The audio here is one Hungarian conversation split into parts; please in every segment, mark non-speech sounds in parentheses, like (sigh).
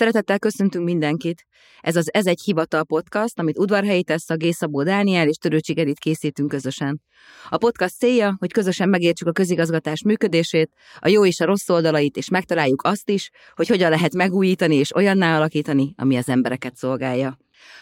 Szeretettel köszöntünk mindenkit. Ez az Ez egy hivatal podcast, amit Udvarhelyi Tessa, Gészabó Dániel és Törőcsik Edith készítünk közösen. A podcast célja, hogy közösen megértsük a közigazgatás működését, a jó és a rossz oldalait, és megtaláljuk azt is, hogy hogyan lehet megújítani és olyanná alakítani, ami az embereket szolgálja.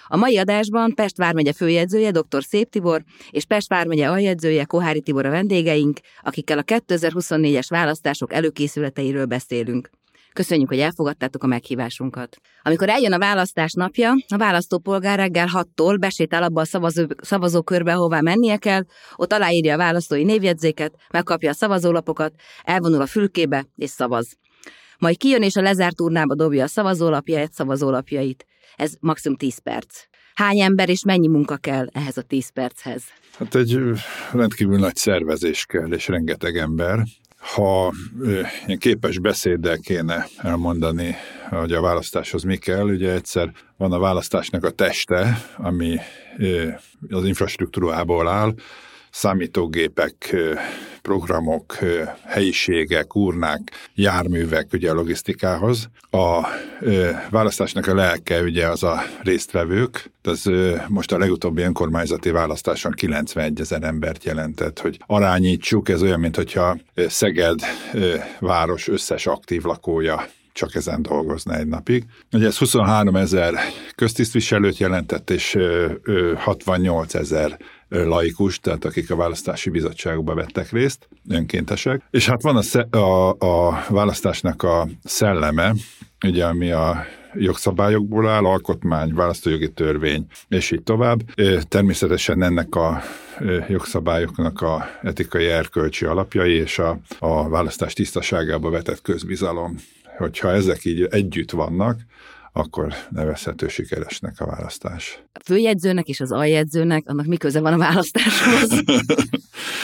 A mai adásban Pest vármegye főjegyzője dr. Szép Tibor és Pest vármegye aljegyzője Kohári Tibor a vendégeink, akikkel a 2024-es választások előkészületeiről beszélünk. Köszönjük, hogy elfogadtátok a meghívásunkat. Amikor eljön a választás napja, a választópolgár reggel 6-tól besétál abba a szavazó, szavazókörbe, hová mennie kell, ott aláírja a választói névjegyzéket, megkapja a szavazólapokat, elvonul a fülkébe és szavaz. Majd kijön és a lezárt urnába dobja a szavazólapjait, szavazólapjait. Ez maximum 10 perc. Hány ember és mennyi munka kell ehhez a 10 perchez? Hát egy rendkívül nagy szervezés kell, és rengeteg ember ha képes beszéddel kéne elmondani, hogy a választáshoz mi kell, ugye egyszer van a választásnak a teste, ami az infrastruktúrából áll, számítógépek, programok, helyiségek, urnák, járművek ugye a logisztikához. A választásnak a lelke ugye az a résztvevők, az most a legutóbbi önkormányzati választáson 91 ezer embert jelentett, hogy arányítsuk, ez olyan, mintha Szeged város összes aktív lakója csak ezen dolgozna egy napig. Ugye ez 23 ezer köztisztviselőt jelentett, és 68 ezer laikus, tehát akik a választási bizottságokba vettek részt, önkéntesek. És hát van a, a, a választásnak a szelleme, ugye ami a jogszabályokból áll, alkotmány, választójogi törvény, és így tovább. Természetesen ennek a jogszabályoknak a etikai erkölcsi alapjai és a, a választás tisztaságába vetett közbizalom. Hogyha ezek így együtt vannak, akkor nevezhető sikeresnek a választás. A főjegyzőnek és az aljegyzőnek, annak mi köze van a választáshoz? (laughs)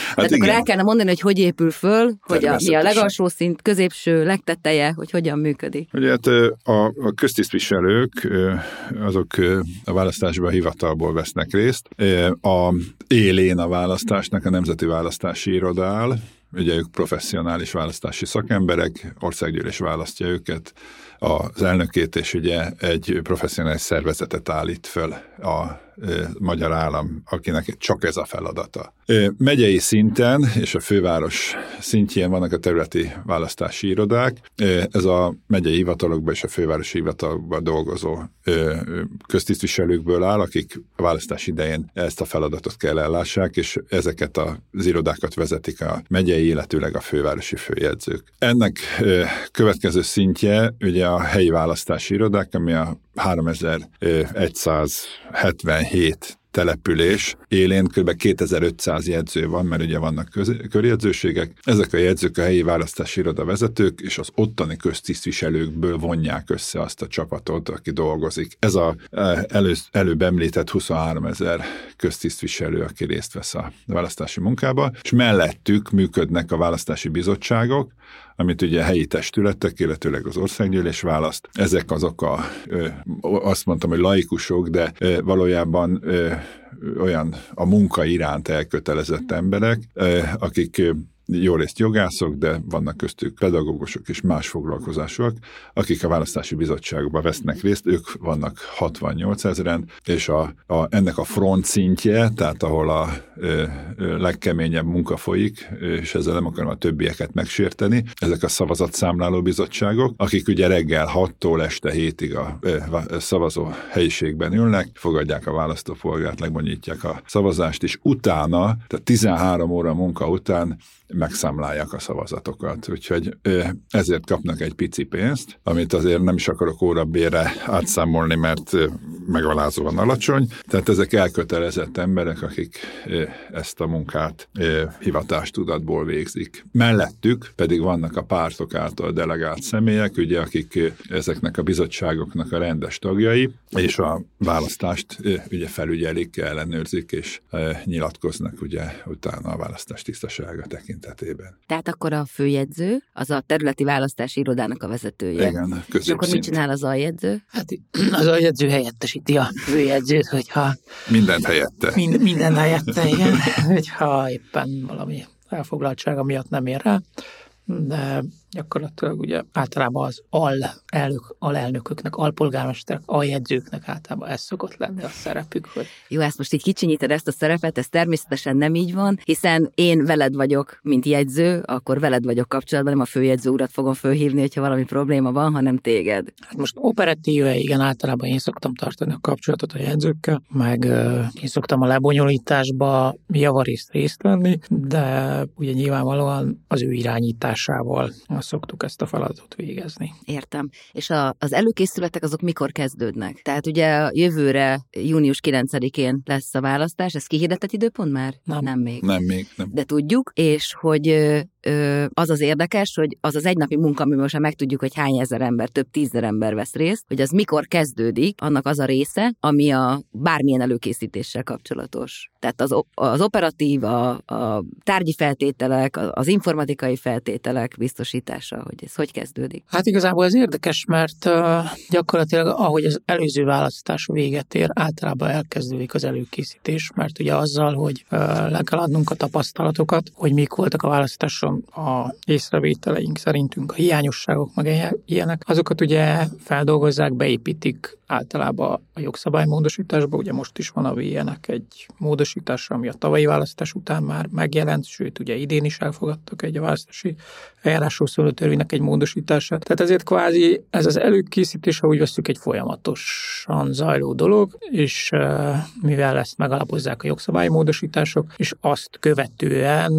hát Tehát igen. akkor el kellene mondani, hogy hogy épül föl, hogy a, mi a legalsó szint, középső, legtetteje, hogy hogyan működik. Ugye hát a, a köztisztviselők, azok a választásban a hivatalból vesznek részt. A élén a választásnak a Nemzeti Választási Iroda áll, ugye ők professzionális választási szakemberek, országgyűlés választja őket, az elnökét, és ugye egy professzionális szervezetet állít föl a magyar állam, akinek csak ez a feladata. Megyei szinten és a főváros szintjén vannak a területi választási irodák. Ez a megyei hivatalokban és a fővárosi hivatalokban dolgozó köztisztviselőkből áll, akik a választás idején ezt a feladatot kell ellássák, és ezeket az irodákat vezetik a megyei, illetőleg a fővárosi főjegyzők. Ennek következő szintje ugye a helyi választási irodák, ami a 3177 település élén kb. 2500 jegyző van, mert ugye vannak köz- körjegyzőségek. Ezek a jegyzők a helyi választási iroda vezetők és az ottani köztisztviselőkből vonják össze azt a csapatot, aki dolgozik. Ez a elő, előbb említett 23 ezer köztisztviselő, aki részt vesz a választási munkába, és mellettük működnek a választási bizottságok, amit ugye helyi testületek, illetőleg az országgyűlés választ. Ezek azok a, azt mondtam, hogy laikusok, de valójában olyan a munka iránt elkötelezett emberek, akik jó részt jogászok, de vannak köztük pedagógusok és más foglalkozások, akik a választási bizottságban vesznek részt, ők vannak 68 ezeren, és a, a, ennek a front szintje, tehát ahol a ö, ö, legkeményebb munka folyik, és ezzel nem akarom a többieket megsérteni, ezek a szavazatszámláló bizottságok, akik ugye reggel 6-tól este 7-ig a ö, szavazó helyiségben ülnek, fogadják a választópolgárt, legbonyítják a szavazást, és utána, tehát 13 óra munka után megszámlálják a szavazatokat. Úgyhogy ezért kapnak egy pici pénzt, amit azért nem is akarok órabére átszámolni, mert megalázóan alacsony, tehát ezek elkötelezett emberek, akik ezt a munkát hivatástudatból végzik. Mellettük pedig vannak a pártok által delegált személyek, ugye, akik ezeknek a bizottságoknak a rendes tagjai, és a választást ugye felügyelik, ellenőrzik, és nyilatkoznak ugye utána a választás tisztasága tekintetében. Tehát akkor a főjegyző, az a területi választási irodának a vezetője. Igen, És akkor mit csinál az aljegyző? Hát (clears throat) az aljegyző helyettesíti a főjegyzőt, hogyha... Mindent helyette. Mind, minden helyette, igen. (laughs) hogyha éppen valami elfoglaltsága miatt nem ér rá. De gyakorlatilag ugye általában az al elnök, alelnököknek, alpolgármesterek, aljegyzőknek általában ez szokott lenni a szerepük. Hogy... Jó, ezt most így kicsinyíted ezt a szerepet, ez természetesen nem így van, hiszen én veled vagyok, mint jegyző, akkor veled vagyok kapcsolatban, nem a főjegyző urat fogom fölhívni, hogyha valami probléma van, hanem téged. Hát most operatíve, igen, általában én szoktam tartani a kapcsolatot a jegyzőkkel, meg én szoktam a lebonyolításba javarészt részt venni, de ugye nyilvánvalóan az ő irányításával szoktuk ezt a feladatot végezni. Értem. És a, az előkészületek azok mikor kezdődnek? Tehát ugye jövőre június 9-én lesz a választás, ez kihirdetett időpont már? Nem. Nem még. Nem még, nem. De tudjuk, és hogy az az érdekes, hogy az az egynapi munka, ami most már megtudjuk, hogy hány ezer ember, több tízezer ember vesz részt, hogy az mikor kezdődik, annak az a része, ami a bármilyen előkészítéssel kapcsolatos. Tehát az, az operatív, a, a tárgyi feltételek, az informatikai feltételek biztosítása, hogy ez hogy kezdődik. Hát igazából ez érdekes, mert gyakorlatilag ahogy az előző választás véget ér, általában elkezdődik az előkészítés, mert ugye azzal, hogy le kell adnunk a tapasztalatokat, hogy mik voltak a választáson a észrevételeink szerintünk, a hiányosságok, meg ilyenek, azokat ugye feldolgozzák, beépítik általában a jogszabálymódosításba, ugye most is van a VN-nek egy módosítása, ami a tavalyi választás után már megjelent, sőt ugye idén is elfogadtak egy a választási eljárásról szóló törvénynek egy módosítását. Tehát ezért kvázi ez az előkészítés, úgy veszük, egy folyamatosan zajló dolog, és mivel ezt megalapozzák a jogszabálymódosítások, és azt követően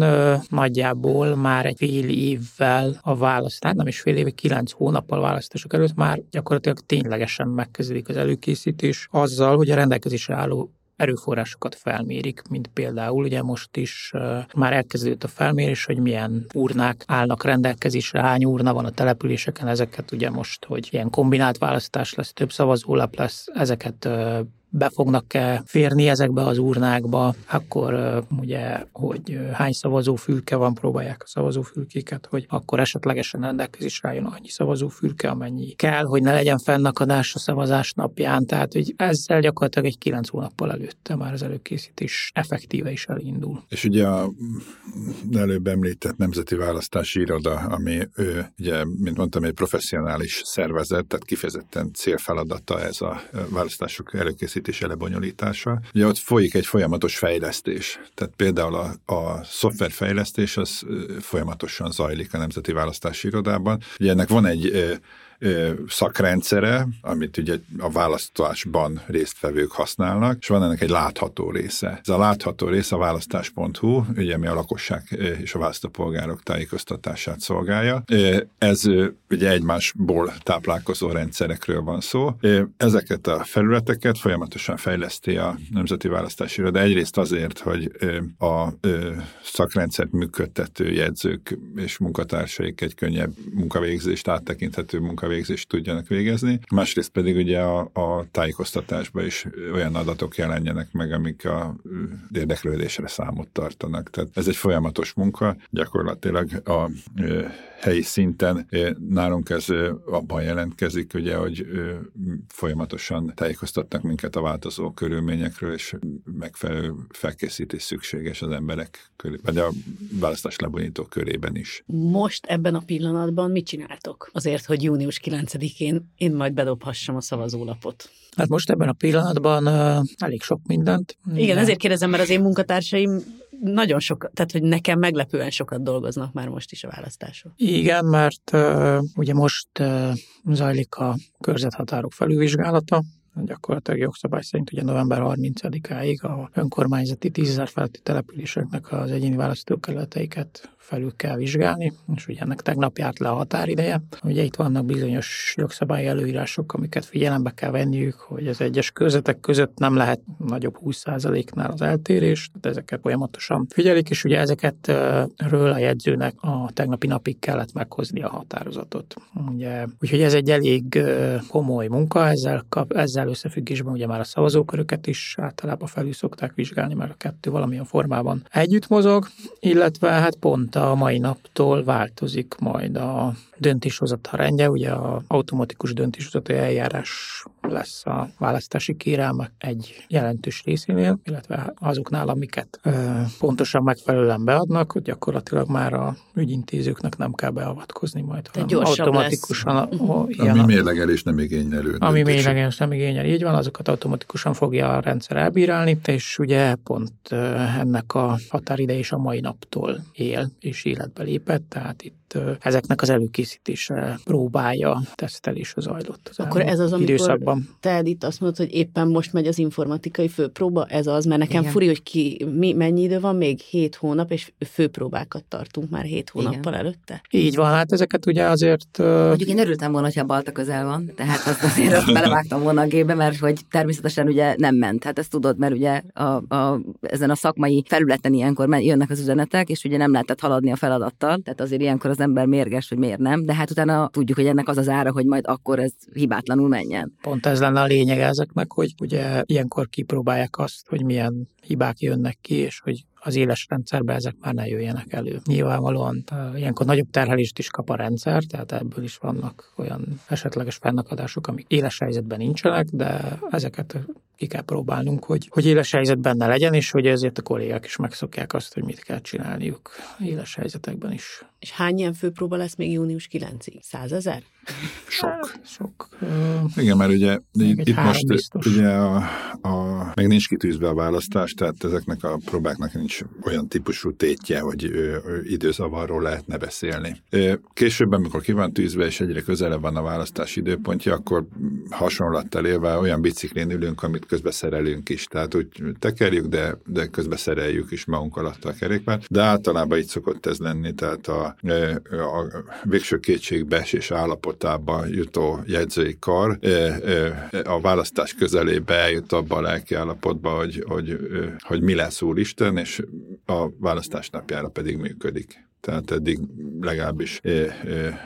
nagyjából már egy fél évvel a választás, nem is fél éve, kilenc hónappal választások előtt már gyakorlatilag ténylegesen megkezdődik az előkészítés azzal, hogy a rendelkezésre álló erőforrásokat felmérik, mint például ugye most is uh, már elkezdődött a felmérés, hogy milyen urnák állnak rendelkezésre, hány urna van a településeken, ezeket ugye most, hogy ilyen kombinált választás lesz, több szavazólap lesz, ezeket uh, be fognak-e férni ezekbe az urnákba, akkor ugye, hogy hány szavazófülke van, próbálják a szavazófülkéket, hogy akkor esetlegesen rendelkezésre álljon annyi szavazófülke, amennyi kell, hogy ne legyen fennakadás a szavazás napján. Tehát, hogy ezzel gyakorlatilag egy kilenc hónappal előtte már az előkészítés effektíve is elindul. És ugye a előbb említett Nemzeti Választási Iroda, ami ő, ugye, mint mondtam, egy professzionális szervezet, tehát kifejezetten célfeladata ez a választások előkészítés készítése, lebonyolítása. Ugye ott folyik egy folyamatos fejlesztés. Tehát például a, a szoftverfejlesztés az folyamatosan zajlik a Nemzeti Választási Irodában. Ugye ennek van egy szakrendszere, amit ugye a választásban résztvevők használnak, és van ennek egy látható része. Ez a látható része a választás.hu, ugye ami a lakosság és a választópolgárok tájékoztatását szolgálja. Ez ugye egymásból táplálkozó rendszerekről van szó. Ezeket a felületeket folyamatosan fejleszti a Nemzeti Választási Iroda. Egyrészt azért, hogy a szakrendszert működtető jegyzők és munkatársaik egy könnyebb munkavégzést, áttekinthető munka munkavégzést tudjanak végezni, másrészt pedig ugye a, a tájékoztatásban is olyan adatok jelenjenek meg, amik a érdeklődésre számot tartanak. Tehát ez egy folyamatos munka, gyakorlatilag a helyi szinten nálunk ez abban jelentkezik, ugye, hogy folyamatosan tájékoztatnak minket a változó körülményekről, és megfelelő felkészítés szükséges az emberek köré, vagy a választás lebonyítók körében is. Most ebben a pillanatban mit csináltok? Azért, hogy június 9-én én majd bedobhassam a szavazólapot. Hát most ebben a pillanatban uh, elég sok mindent. Igen, de... ezért kérdezem, mert az én munkatársaim nagyon sok, tehát hogy nekem meglepően sokat dolgoznak már most is a választáson. Igen, mert uh, ugye most uh, zajlik a körzethatárok felülvizsgálata, gyakorlatilag jogszabály szerint ugye november 30-áig a önkormányzati 10 ezer feletti településeknek az egyéni választókerületeiket felül kell vizsgálni, és ugye ennek tegnap járt le a határideje. Ugye itt vannak bizonyos jogszabályi előírások, amiket figyelembe kell venniük, hogy az egyes körzetek között nem lehet nagyobb 20%-nál az eltérés, tehát ezeket folyamatosan figyelik, és ugye ezeket ről a jegyzőnek a tegnapi napig kellett meghozni a határozatot. Ugye, úgyhogy ez egy elég komoly munka, ezzel, kap, ezzel összefüggésben ugye már a szavazóköröket is általában felül szokták vizsgálni, mert a kettő valamilyen formában együtt mozog, illetve hát pont a mai naptól változik majd a döntéshozatal rendje, ugye a automatikus döntéshozatali eljárás lesz a választási kérelmek egy jelentős részénél, illetve azoknál, amiket ö, pontosan megfelelően beadnak, hogy gyakorlatilag már a ügyintézőknek nem kell beavatkozni majd, hanem automatikusan. A, a, ilyen, Ami mérlegelés nem igényelő. ami döntés. mérlegelés nem igényel, így van, azokat automatikusan fogja a rendszer elbírálni, és ugye pont ö, ennek a határideje is a mai naptól él, és életbe lépett, tehát itt ö, ezeknek az előkészítése próbája, tesztelésre zajlott az Akkor ez az, amikor időszakban. te itt azt mondod, hogy éppen most megy az informatikai főpróba, ez az, mert nekem Igen. furi, hogy ki, mi, mennyi idő van, még hét hónap, és főpróbákat tartunk már hét hónappal előtte. Így van, hát ezeket ugye azért Mondjuk én örültem volna, hogyha Balta közel van, tehát azt azért azt belevágtam volna a gépbe, mert hogy természetesen ugye nem ment. Hát ezt tudod, mert ugye a, a, ezen a szakmai felületen ilyenkor jönnek az üzenetek, és ugye nem lehetett haladni a feladattal, tehát azért ilyenkor az ember mérges, hogy miért nem, de hát utána tudjuk, hogy ennek az az ára, hogy majd akkor ez hibátlanul menjen. pont ez lenne a lényeg ezeknek, hogy ugye ilyenkor kipróbálják azt, hogy milyen hibák jönnek ki, és hogy az éles rendszerbe ezek már ne jöjjenek elő. Nyilvánvalóan ilyenkor nagyobb terhelést is kap a rendszer, tehát ebből is vannak olyan esetleges fennakadások, amik éles helyzetben nincsenek, de ezeket ki kell próbálnunk, hogy, hogy éles helyzetben ne legyen, és hogy ezért a kollégák is megszokják azt, hogy mit kell csinálniuk éles helyzetekben is. És hány ilyen főpróba lesz még június 9-ig? Százezer? Sok. Sok. Uh, Igen, mert ugye itt most biztos. ugye a, a, még nincs kitűzve a választás, tehát ezeknek a próbáknak nincs olyan típusú tétje, hogy ö, ö, időzavarról lehetne beszélni. Ö, Később, amikor ki van tűzve, és egyre közelebb van a választás időpontja, akkor hasonlattal élve olyan biciklén ülünk, amit közbe szerelünk is. Tehát úgy tekerjük, de, de közbe szereljük is magunk alatt a kerékpárt. De általában így szokott ez lenni, tehát a, a végső kétségbeesés állapotába jutó jegyzői kar a választás közelébe eljut abba a lelki állapotba, hogy, hogy, hogy mi lesz úristen, és a választás napjára pedig működik. Tehát eddig legalábbis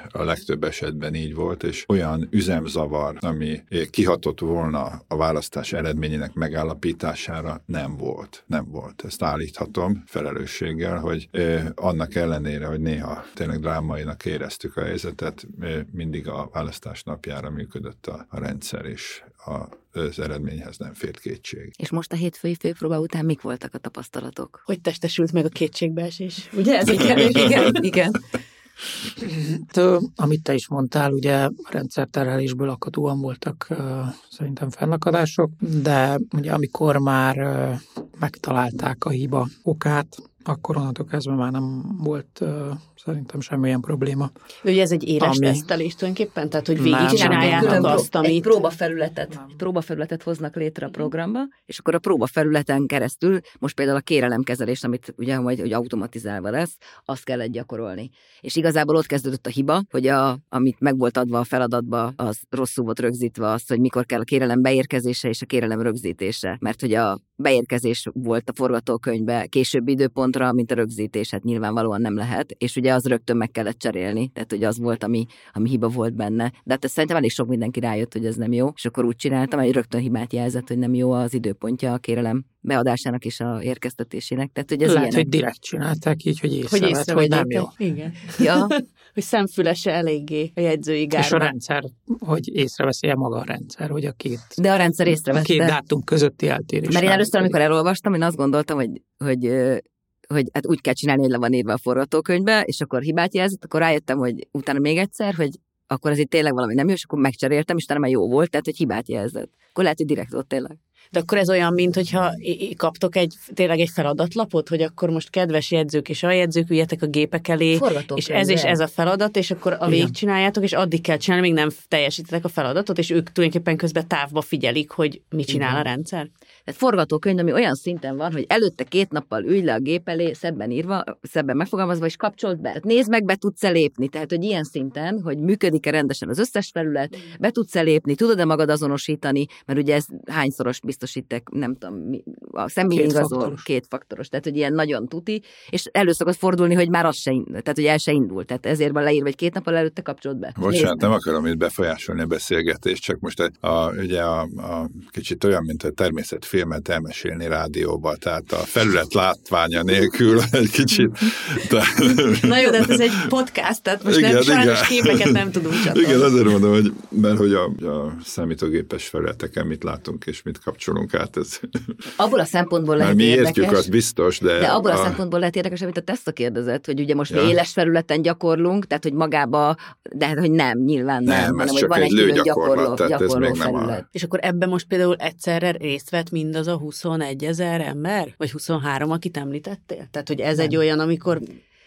a legtöbb esetben így volt, és olyan üzemzavar, ami kihatott volna a választás eredményének megállapítására nem volt. Nem volt. Ezt állíthatom felelősséggel, hogy annak ellenére, hogy néha tényleg drámainak éreztük a helyzetet, mindig a választás napjára működött a, a rendszer, és a, az eredményhez nem fért kétség. És most a hétfői főpróba után mik voltak a tapasztalatok? Hogy testesült meg a kétségbeesés? Ugye ez Igen, igen, igen. Ö, Amit te is mondtál, ugye a rendszerterhelésből akadóan voltak ö, szerintem fennakadások, de ugye amikor már megtalálták a hiba okát, akkor onnantól kezdve már nem volt szerintem semmilyen probléma. Ugye ez egy éles Ami- tesztelés tulajdonképpen, tehát hogy Nem, végig nem, nem. csináljátok Külön azt, egy amit... próbafelületet, egy próbafelületet hoznak létre a programba, és akkor a próbafelületen keresztül, most például a kérelemkezelés, amit ugye majd hogy automatizálva lesz, azt kellett gyakorolni. És igazából ott kezdődött a hiba, hogy a, amit meg volt adva a feladatba, az rosszul volt rögzítve az, hogy mikor kell a kérelem beérkezése és a kérelem rögzítése. Mert hogy a beérkezés volt a forgatókönyvbe későbbi időpontra, mint a rögzítés, hát nyilvánvalóan nem lehet, és ugye az rögtön meg kellett cserélni, tehát hogy az volt, ami, ami hiba volt benne. De hát ez szerintem elég sok mindenki rájött, hogy ez nem jó, és akkor úgy csináltam, hogy rögtön hibát jelzett, hogy nem jó az időpontja a kérelem beadásának és a érkeztetésének. Tehát, hogy ez Lehet, ilyenek. hogy direkt csinálták így, hogy Hogy észrevett, hogy nem jó. Igen. Ja, (laughs) Hogy szemfülese eléggé a jegyzői És a rendszer, hogy észreveszi -e maga a rendszer, hogy a két, de a rendszer a észrevette. két dátum közötti eltérés. Mert én először, amikor elolvastam, én azt gondoltam, hogy, hogy, hogy hát úgy kell csinálni, hogy le van írva a forgatókönyvbe, és akkor hibát jelzett, akkor rájöttem, hogy utána még egyszer, hogy akkor ez itt tényleg valami nem jó, és akkor megcseréltem, és utána már jó volt, tehát hogy hibát jelzett. Akkor lehet, hogy direkt ott tényleg. De akkor ez olyan, mint hogyha kaptok egy, tényleg egy feladatlapot, hogy akkor most kedves jegyzők és aljegyzők üljetek a gépek elé, és ez és ez a feladat, és akkor a végigcsináljátok, és addig kell csinálni, még nem teljesítitek a feladatot, és ők tulajdonképpen közben távba figyelik, hogy mit csinál a rendszer. Tehát forgatókönyv, ami olyan szinten van, hogy előtte két nappal ülj le a gép elé, szebben írva, szebben megfogalmazva, és kapcsolt be. Tehát nézd meg, be tudsz-e lépni. Tehát, hogy ilyen szinten, hogy működik-e rendesen az összes felület, be tudsz-e lépni, tudod-e magad azonosítani, mert ugye ez hányszoros biztosítek, nem tudom, mi, a személyigazol, két faktoros. Tehát, hogy ilyen nagyon tuti, és elő szokott fordulni, hogy már az se indul, tehát, hogy el se indul. Tehát ezért van leírva, hogy két nappal előtte kapcsolt be. Bocsánat, nem akarom itt befolyásolni a beszélgetést, csak most a, a, ugye a, a kicsit olyan, mint a természetfilmet elmesélni rádióba, tehát a felület látványa nélkül (laughs) egy kicsit. De, Na jó, de hát ez egy podcast, tehát most Igen, nem, sajnos képeket nem tudunk csatolni. igen, azért mondom, hogy mert hogy a, a számítógépes felületeken mit látunk és mit kapcsolunk át, ez Abból a szempontból lehet mi érdekes. értjük, az biztos, de, De abból a, a szempontból lehet érdekes, amit a Tessa kérdezett, hogy ugye most Ja. mi éles felületen gyakorlunk, tehát hogy magába, de hát, hogy nem, nyilván nem, Nem, ez hanem hogy van egy egy külön gyakorló, tehát ez gyakorló még nem a- felület. És akkor ebben most például egyszerre részt vett mindaz a 21 ezer ember? Vagy 23, akit említettél? Tehát, hogy ez egy olyan, amikor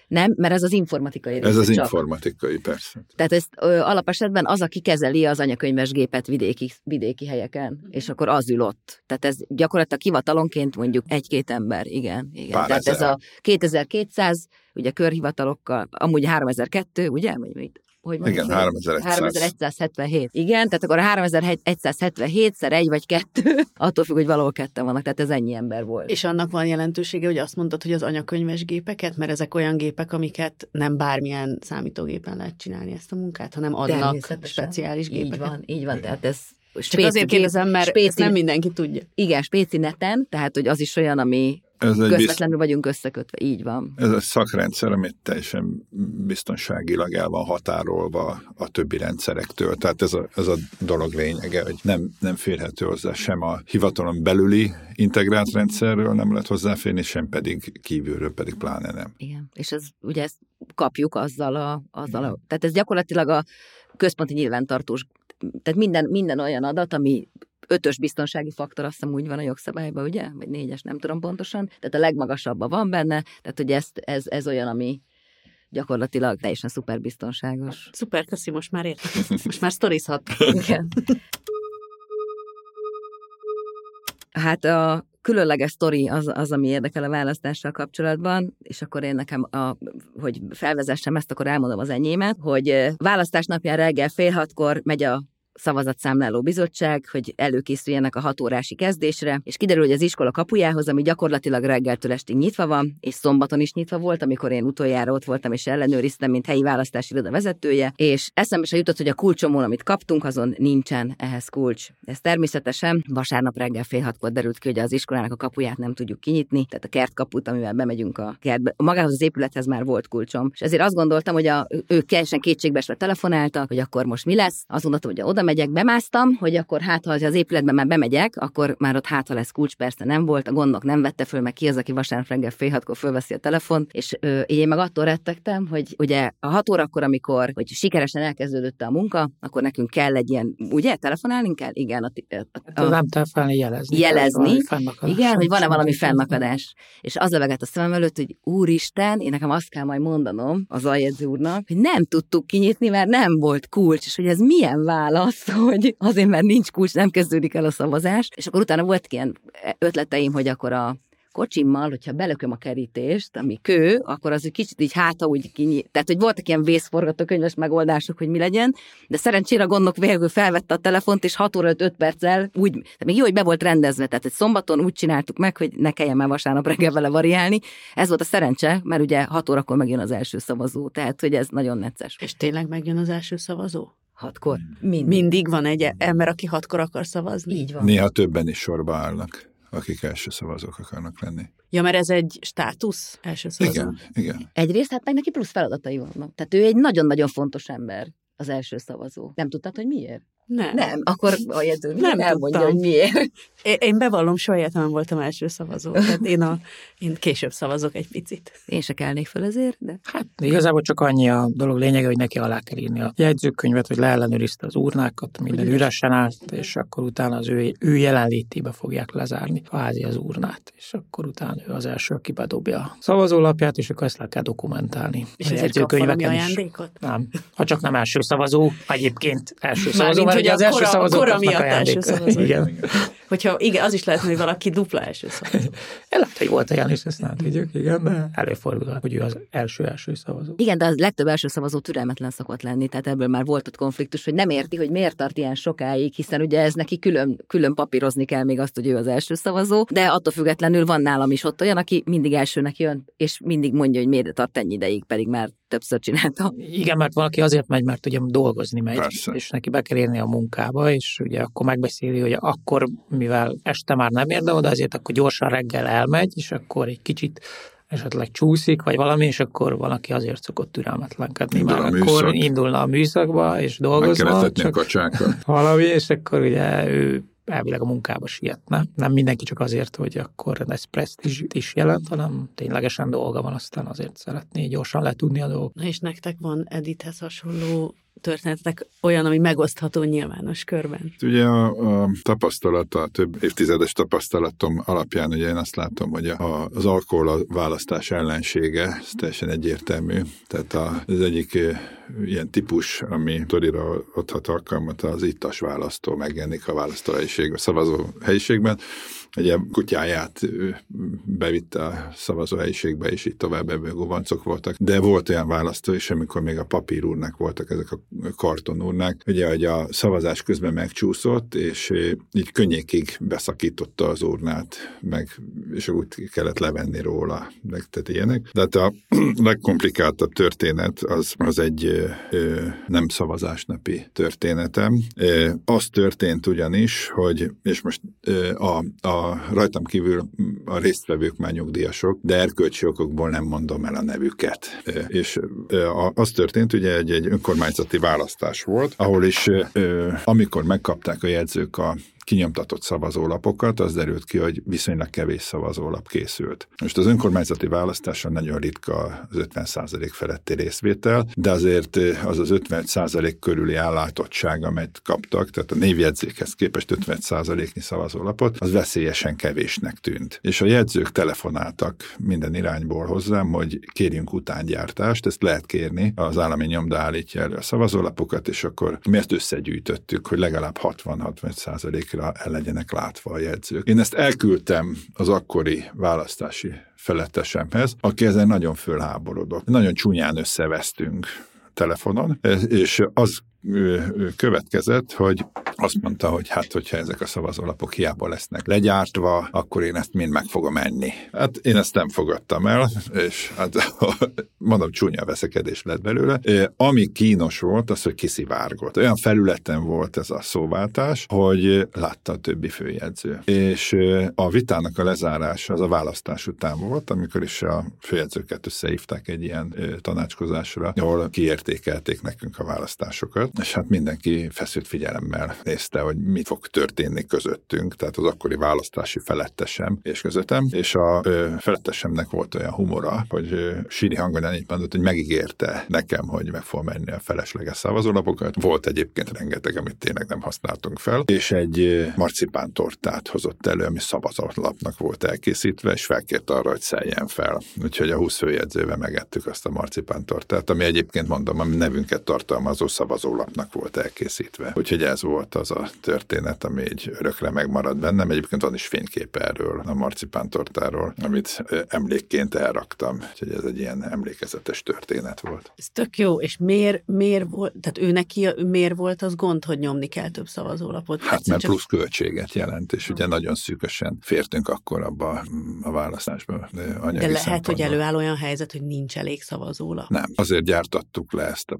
Nem, mert ez az informatikai része ez az csak. informatikai, persze. Tehát ezt ö, alapesetben az, aki kezeli az anyakönyves gépet vidéki, vidéki helyeken, és akkor az ül ott. Tehát ez gyakorlatilag hivatalonként mondjuk egy-két ember, igen. igen. Pár Tehát ez ezer. a 2200, ugye körhivatalokkal, amúgy 3002, ugye? Vagy Hogy Igen, mondjuk? 3100. 3177. Igen, tehát akkor a 3177 szer egy vagy kettő, (laughs) attól függ, hogy valahol ketten vannak, tehát ez ennyi ember volt. És annak van jelentősége, hogy azt mondtad, hogy az anyakönyves gépeket, mert ezek olyan gépek, amiket nem bármilyen számítógépen lehet csinálni ezt a munkát, hanem adnak speciális gépeket. Így van, így van, tehát ez Csak spéci azért gép- kérdezem, mert spéci- ezt nem mindenki tudja. Igen, spéci neten, tehát hogy az is olyan, ami Ez egy, közvetlenül vagyunk összekötve, így van. ez egy szakrendszer, amit teljesen biztonságilag el van határolva a többi rendszerektől. Tehát ez a, ez a dolog lényege, hogy nem, nem férhető hozzá sem a hivatalon belüli integrált rendszerről nem lehet hozzáférni, sem pedig kívülről pedig pláne nem. Igen, és ez, ugye ezt kapjuk azzal a, azzal a, tehát ez gyakorlatilag a központi nyilvántartós, tehát minden, minden olyan adat, ami ötös biztonsági faktor, azt hiszem úgy van a jogszabályban, ugye? Vagy négyes, nem tudom pontosan. Tehát a legmagasabban van benne, tehát hogy ezt, ez, ez olyan, ami gyakorlatilag teljesen szuper biztonságos. Szuper, köszi, most már értek. Most már sztorizhat. Igen. Hát a különleges sztori az, az, ami érdekel a választással kapcsolatban, és akkor én nekem, a, hogy felvezessem ezt, akkor elmondom az enyémet, hogy eh, választás napján reggel fél hatkor megy a szavazatszámláló bizottság, hogy előkészüljenek a hat órási kezdésre, és kiderül, hogy az iskola kapujához, ami gyakorlatilag reggeltől estig nyitva van, és szombaton is nyitva volt, amikor én utoljára ott voltam és ellenőriztem, mint helyi választási iroda vezetője, és eszembe se jutott, hogy a kulcsomon, amit kaptunk, azon nincsen ehhez kulcs. Ez természetesen vasárnap reggel fél hatkor derült ki, hogy az iskolának a kapuját nem tudjuk kinyitni, tehát a kertkaput, amivel bemegyünk a kertbe. Magához az épülethez már volt kulcsom, és ezért azt gondoltam, hogy a, ők teljesen kétségbeesve telefonáltak, hogy akkor most mi lesz. Azt mondtam, hogy oda megyek, bemásztam, hogy akkor hát, ha az épületben már bemegyek, akkor már ott hát, ha lesz kulcs, persze nem volt, a gondok nem vette föl, meg ki az, aki vasárnap reggel fél hatkor fölveszi a telefont, és ö, én meg attól rettegtem, hogy ugye a hat órakor, amikor hogy sikeresen elkezdődött a munka, akkor nekünk kell egy ilyen, ugye, telefonálni kell? Igen, a, a, Hát ez nem telefonálni, jelezni. Jelezni. Igen, hogy van-e valami fennakadás. És az levegett a szemem előtt, hogy úristen, én nekem azt kell majd mondanom az aljegyző úrnak, hogy nem tudtuk kinyitni, mert nem volt kulcs, és hogy ez milyen válasz, hogy azért, mert nincs kulcs, nem kezdődik el a szavazás. És akkor utána volt ilyen ötleteim, hogy akkor a kocsimmal, hogyha belököm a kerítést, ami kő, akkor az egy kicsit így háta úgy kinyit. Tehát, hogy voltak ilyen vészforgatókönyves megoldások, hogy mi legyen, de szerencsére a gondok végül felvette a telefont, és 6 óra 5 perccel úgy, tehát még jó, hogy be volt rendezve, tehát egy szombaton úgy csináltuk meg, hogy ne kelljen már vasárnap reggel vele variálni. Ez volt a szerencse, mert ugye 6 órakor megjön az első szavazó, tehát hogy ez nagyon necces. És tényleg megjön az első szavazó? Hatkor. Mind. Mindig van egy ember, aki hatkor akar szavazni? Így van. Néha többen is sorba állnak, akik első szavazók akarnak lenni. Ja, mert ez egy státusz első szavazó. Igen, igen. Egyrészt hát meg neki plusz feladatai vannak. Tehát ő egy nagyon-nagyon fontos ember, az első szavazó. Nem tudtad, hogy miért? Nem. Nem, akkor a jegyző nem elmondja, hogy miért. Én bevallom, soha életemben voltam első szavazó. Tehát én, a, én később szavazok egy picit. Én se kelnék fel ezért, de... Hát igazából csak annyi a dolog lényege, hogy neki alá kell írni a jegyzőkönyvet, hogy leellenőrizte az urnákat, minden üresen állt, és akkor utána az ő, ő jelenlétébe fogják lezárni a házi az urnát, és akkor utána ő az első, aki bedobja a szavazólapját, és akkor ezt le kell dokumentálni. És a jegyzőkönyveken is. ajándékot? Nem, ha csak nem első szavazó, egyébként első szavazó, ugye az első szavazó kora miatt első szavazó. Igen. Hogyha igen, az is lehet, hogy valaki dupla első szavazó. (laughs) lehet, hogy volt olyan is, ezt nem tudjuk, igen, de előfordul, hogy ő az első-első szavazó. Igen, de az legtöbb első szavazó türelmetlen szokott lenni, tehát ebből már volt ott konfliktus, hogy nem érti, hogy miért tart ilyen sokáig, hiszen ugye ez neki külön, külön papírozni kell még azt, hogy ő az első szavazó, de attól függetlenül van nálam is ott olyan, aki mindig elsőnek jön, és mindig mondja, hogy miért tart ennyi ideig, pedig már többször csinálta. Igen, mert valaki azért megy, mert ugye dolgozni megy, Persze. és neki be kell érni a munkába, és ugye akkor megbeszéli, hogy akkor, mivel este már nem ér oda, azért akkor gyorsan reggel elmegy, és akkor egy kicsit esetleg csúszik, vagy valami, és akkor valaki azért szokott türelmetlenkedni. Indul már akkor indulna a műszakba, és dolgozna. Meg csak a (laughs) valami, és akkor ugye ő elvileg a munkába sietne. Nem mindenki csak azért, hogy akkor ez presztízs is jelent, hanem ténylegesen dolga van, aztán azért szeretné gyorsan letudni a dolgot. Na és nektek van Edithez hasonló történetek olyan, ami megosztható nyilvános körben? Ugye a, a tapasztalata, több évtizedes tapasztalatom alapján ugye én azt látom, hogy a, az alkohol a választás ellensége, ez teljesen egyértelmű. Tehát a, az egyik ilyen típus, ami Torira adhat alkalmat, az ittas választó megjelenik a választóhelyiségben, szavazó helyiségben, ugye kutyáját bevitte a szavazóhelyiségbe, és itt tovább ebből gubancok voltak. De volt olyan választó is, amikor még a papírúrnak voltak ezek a kartonúrnak, ugye, hogy a szavazás közben megcsúszott, és így könnyékig beszakította az urnát, meg, és úgy kellett levenni róla, meg tehát ilyenek. De hát a (clears throat) legkomplikáltabb történet az, az egy ö, nem szavazásnapi történetem. Az történt ugyanis, hogy, és most ö, a, a rajtam kívül a résztvevők már nyugdíjasok, de erkölcsi okokból nem mondom el a nevüket. És az történt, ugye egy, egy önkormányzati választás volt, ahol is amikor megkapták a jegyzők a kinyomtatott szavazólapokat, az derült ki, hogy viszonylag kevés szavazólap készült. Most az önkormányzati választáson nagyon ritka az 50% feletti részvétel, de azért az az 50% körüli állátottság, amit kaptak, tehát a névjegyzékhez képest 50%-nyi szavazólapot, az veszélyesen kevésnek tűnt. És a jegyzők telefonáltak minden irányból hozzám, hogy kérjünk utángyártást, ezt lehet kérni, az állami nyomda állítja elő a szavazólapokat, és akkor mi ezt összegyűjtöttük, hogy legalább 60-65 el legyenek látva a jegyzők. Én ezt elküldtem az akkori választási felettesemhez, aki ezen nagyon fölháborodott. Nagyon csúnyán összevesztünk telefonon, és az következett, hogy azt mondta, hogy hát, hogyha ezek a szavazólapok hiába lesznek legyártva, akkor én ezt mind meg fogom enni. Hát én ezt nem fogadtam el, és hát (laughs) mondom, csúnya veszekedés lett belőle. Ami kínos volt, az, hogy kiszivárgott. Olyan felületen volt ez a szóváltás, hogy látta a többi főjegyző. És a vitának a lezárása az a választás után volt, amikor is a főjegyzőket összehívták egy ilyen tanácskozásra, ahol kiértékelték nekünk a választásokat és hát mindenki feszült figyelemmel nézte, hogy mi fog történni közöttünk, tehát az akkori választási felettesem és közöttem, és a ö, felettesemnek volt olyan humora, hogy ö, síri hangon ennyit mondott, hogy megígérte nekem, hogy meg fog menni a felesleges szavazólapokat. Volt egyébként rengeteg, amit tényleg nem használtunk fel, és egy marcipán tortát hozott elő, ami szavazólapnak volt elkészítve, és felkért arra, hogy szeljen fel. Úgyhogy a 20 főjegyzővel megettük azt a marcipán tortát, ami egyébként mondom, a nevünket tartalmazó szavazólap alapnak volt elkészítve. Úgyhogy ez volt az a történet, ami egy örökre megmaradt bennem. Egyébként van is fénykép erről, a marcipántortáról, amit emlékként elraktam. Úgyhogy ez egy ilyen emlékezetes történet volt. Ez tök jó, és miért, miért volt, tehát ő neki miért volt az gond, hogy nyomni kell több szavazólapot? Hát mert csak... plusz költséget jelent, és ugye nagyon szűkösen fértünk akkor abba a választásba. De, de lehet, hogy előáll olyan helyzet, hogy nincs elég szavazólap. Nem, azért gyártattuk le ezt a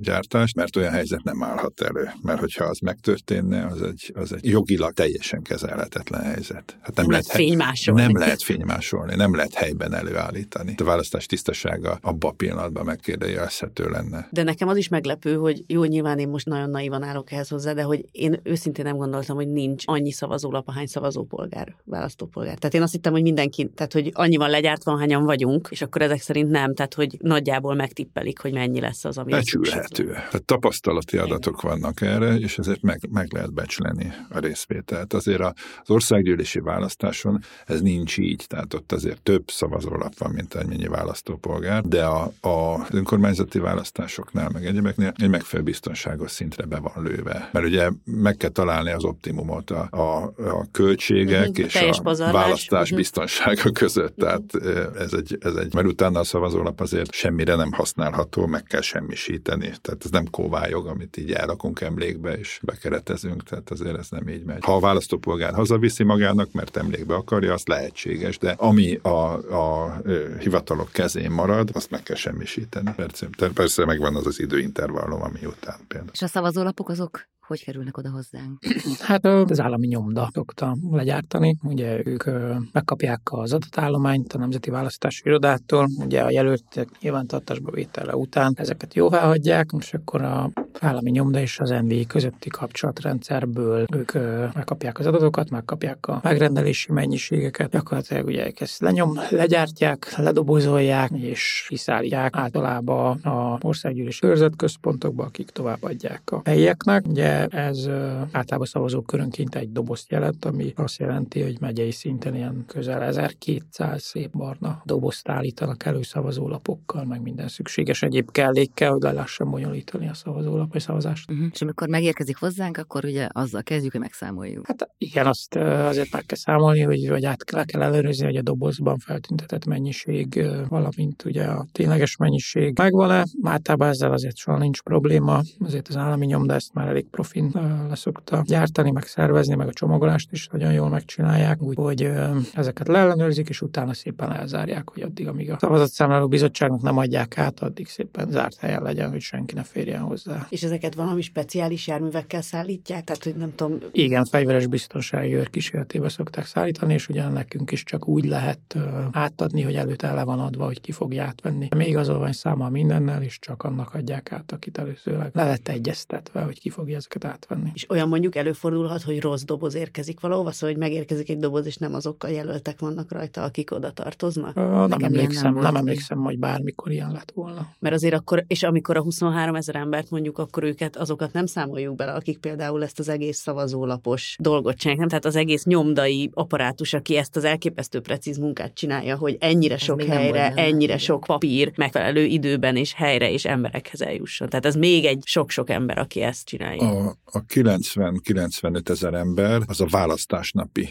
gyártást, mert olyan helyzet nem állhat elő, mert hogyha az megtörténne, az egy, az egy jogilag teljesen kezelhetetlen helyzet. Hát nem, nem lehet fénymásolni. Nem lehet fénymásolni, nem lehet helyben előállítani. A választás tisztasága abban a pillanatban megkérdőjelezhető lenne. De nekem az is meglepő, hogy jó, nyilván én most nagyon naivan állok ehhez hozzá, de hogy én őszintén nem gondoltam, hogy nincs annyi szavazólap, ahány szavazópolgár, választópolgár. Tehát én azt hittem, hogy mindenki, tehát hogy annyi van legyártva, hányan vagyunk, és akkor ezek szerint nem, tehát hogy nagyjából megtippelik, hogy mennyi lesz az, ami. Becsülhető. Tehát tapasztalati adatok vannak erre, és ezért meg, meg lehet becsleni a részvételt. Azért az országgyűlési választáson ez nincs így, tehát ott azért több szavazólap van, mint ennyi választópolgár, de a, a önkormányzati választásoknál, meg egyebeknél egy megfelelő biztonságos szintre be van lőve. Mert ugye meg kell találni az optimumot a, a, a költségek uh-huh, és a pazarlás. választás uh-huh. biztonsága között. Tehát ez egy, ez egy, mert utána a szavazólap azért semmire nem használható, meg kell semmisíteni. Tehát ez nem kóvályog, amit így elrakunk emlékbe és bekeretezünk, tehát azért ez nem így megy. Ha a választópolgár hazaviszi magának, mert emlékbe akarja, az lehetséges, de ami a, a, a hivatalok kezén marad, azt meg kell semmisíteni. Persze, persze megvan az az időintervallum, ami után például. És a szavazólapok azok hogy kerülnek oda hozzánk? Hát az állami nyomda szokta legyártani. Ugye ők megkapják az adatállományt a Nemzeti Választási Irodától, ugye a jelöltek nyilvántartásba vétele után ezeket jóvá hagyják, és akkor a állami nyomda és az NV közötti kapcsolatrendszerből ők megkapják az adatokat, megkapják a megrendelési mennyiségeket, gyakorlatilag ugye ezt lenyom, legyártják, ledobozolják és kiszállítják általában a országgyűlés körzetközpontokba, akik továbbadják a helyieknek. Ugye ez általában szavazókörönként egy dobozt jelent, ami azt jelenti, hogy megyei szinten ilyen közel 1200 szép barna dobozt állítanak elő szavazólapokkal, meg minden szükséges egyéb kellékkel, hogy le lehessen bonyolítani a szavazólap vagy szavazást. Uh-huh. És amikor megérkezik hozzánk, akkor ugye azzal kezdjük, hogy megszámoljuk. Hát igen, azt azért meg kell számolni, hogy vagy át le kell ellenőrizni, hogy a dobozban feltüntetett mennyiség, valamint ugye a tényleges mennyiség megvan-e. Általában ezzel azért soha nincs probléma, azért az állami nyomda ezt már elég profin leszokta gyártani, meg szervezni, meg a csomagolást is nagyon jól megcsinálják, úgyhogy ezeket leellenőrzik, és utána szépen elzárják, hogy addig, amíg a szavazatszámláló bizottságnak nem adják át, addig szépen zárt helyen legyen, hogy senki ne férjen hozzá. És ezeket valami speciális járművekkel szállítják? Tehát, hogy nem tudom... Igen, fegyveres biztonsági őr kísérletébe szokták szállítani, és ugyan nekünk is csak úgy lehet átadni, hogy előtte ele van adva, hogy ki fogja átvenni. Még igazolvány száma mindennel, és csak annak adják át, akit előzőleg le lett egyeztetve, hogy ki fogja ezeket ezeket átvenni. És olyan mondjuk előfordulhat, hogy rossz doboz érkezik valahova, szóval hogy megérkezik egy doboz, és nem azokkal jelöltek vannak rajta, akik oda tartoznak? Ö, nem emlékszem, nem, nem emlékszem, hogy bármikor ilyen lett volna. Mert azért akkor, és amikor a 23 ezer embert mondjuk, akkor őket, azokat nem számoljuk bele, akik például ezt az egész szavazólapos dolgot csinálják, nem? Tehát az egész nyomdai apparátus, aki ezt az elképesztő precíz munkát csinálja, hogy ennyire ez sok helyre, ennyire sok papír megfelelő időben és helyre és emberekhez eljusson. Tehát ez még egy sok-sok ember, aki ezt csinálja. A a, 90-95 ezer ember az a választásnapi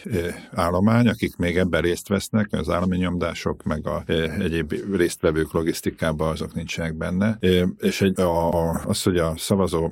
állomány, akik még ebben részt vesznek, az állami nyomdások, meg a egyéb résztvevők logisztikában azok nincsenek benne. És egy, a, az, hogy a szavazó,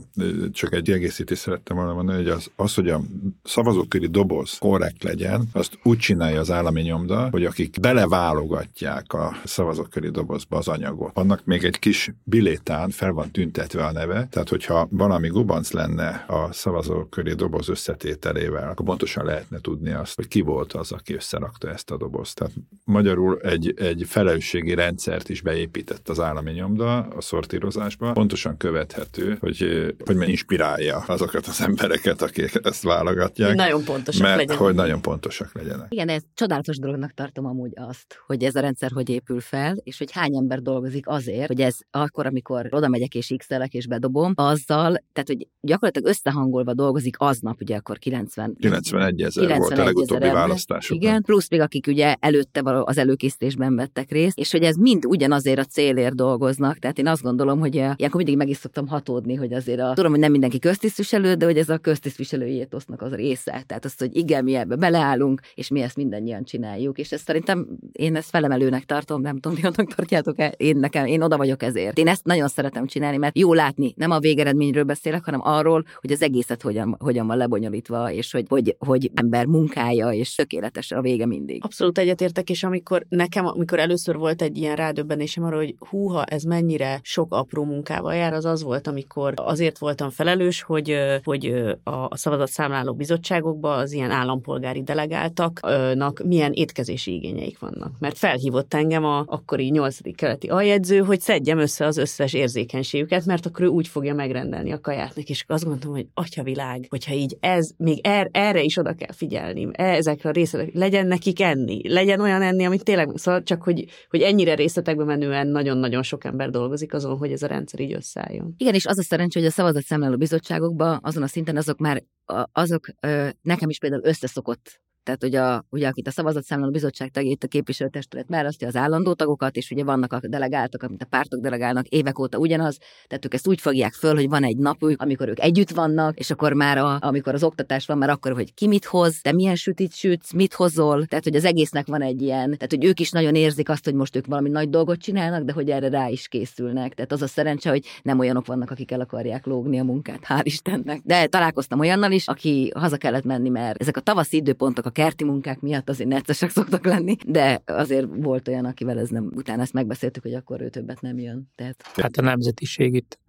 csak egy egészítést szerettem volna mondani, hogy az, az, hogy a szavazóköri doboz korrekt legyen, azt úgy csinálja az állami nyomda, hogy akik beleválogatják a szavazóköri dobozba az anyagot, annak még egy kis bilétán fel van tüntetve a neve, tehát hogyha valami gubanc lenne a szavazóköri doboz összetételével, akkor pontosan lehetne tudni azt, hogy ki volt az, aki összerakta ezt a dobozt. Tehát magyarul egy, egy felelősségi rendszert is beépített az állami nyomda a szortírozásba, pontosan követhető, hogy, hogy inspirálja azokat az embereket, akik ezt válogatják. Nagyon pontosak mert, legyenek. Hogy nagyon pontosak legyenek. Igen, ez csodálatos dolognak tartom amúgy azt, hogy ez a rendszer hogy épül fel, és hogy hány ember dolgozik azért, hogy ez akkor, amikor oda megyek és x és bedobom, azzal, tehát hogy gyakorlatilag összehangolva dolgozik aznap, ugye akkor 90... 91 ezer 91 volt a legutóbbi választás. Igen, plusz még akik ugye előtte az előkészítésben vettek részt, és hogy ez mind ugyanazért a célért dolgoznak. Tehát én azt gondolom, hogy eh, ilyenkor mindig meg is szoktam hatódni, hogy azért a, tudom, hogy nem mindenki köztisztviselő, de hogy ez a köztisztviselői étosznak az része. Tehát azt, hogy igen, mi ebbe beleállunk, és mi ezt mindannyian csináljuk. És ezt szerintem én ezt felemelőnek tartom, nem tudom, ti tartjátok-e? Én nekem, én oda vagyok ezért. Én ezt nagyon szeretem csinálni, mert jó látni, nem a végeredményről beszélek, hanem arról, hogy az egészet hogyan, hogyan van lebonyolítva, és hogy, hogy, hogy ember munkája, és tökéletes a vége mindig. Abszolút egyetértek, és amikor nekem, amikor először volt egy ilyen rádöbbenésem arra, hogy húha, ez mennyire sok apró munkával jár, az az volt, amikor azért voltam felelős, hogy, hogy a szavazatszámláló bizottságokban az ilyen állampolgári delegáltaknak milyen étkezési igényeik vannak. Mert felhívott engem a akkori 8. keleti aljegyző, hogy szedjem össze az összes érzékenységüket, mert akkor ő úgy fogja megrendelni a kaját neki, és azt gondoltam, hogy atyavilág, hogyha így ez, még er, erre is oda kell figyelni, ezekre a részletekre, legyen nekik enni, legyen olyan enni, amit tényleg, szóval csak, hogy, hogy ennyire részletekbe menően nagyon-nagyon sok ember dolgozik azon, hogy ez a rendszer így összeálljon. Igen, és az a szerencsé, hogy a szavazatszámláló bizottságokban azon a szinten azok már azok nekem is például összeszokott tehát ugye, a, ugye akit a szavazatszámláló bizottság tagjait a képviselőtestület választja az állandó tagokat, és ugye vannak a delegáltak, amit a pártok delegálnak évek óta ugyanaz, tehát ők ezt úgy fogják föl, hogy van egy napjuk, amikor ők együtt vannak, és akkor már a, amikor az oktatás van, már akkor, hogy ki mit hoz, te milyen sütit sütsz, mit hozol, tehát hogy az egésznek van egy ilyen, tehát hogy ők is nagyon érzik azt, hogy most ők valami nagy dolgot csinálnak, de hogy erre rá is készülnek. Tehát az a szerencse, hogy nem olyanok vannak, akik el akarják lógni a munkát, hál' Istennek. De találkoztam olyannal is, aki haza kellett menni, mert ezek a tavaszi időpontok, a kerti munkák miatt azért neccesek szoktak lenni, de azért volt olyan, akivel ez nem, utána ezt megbeszéltük, hogy akkor ő többet nem jön. Tehát... Hát a nemzetiség itt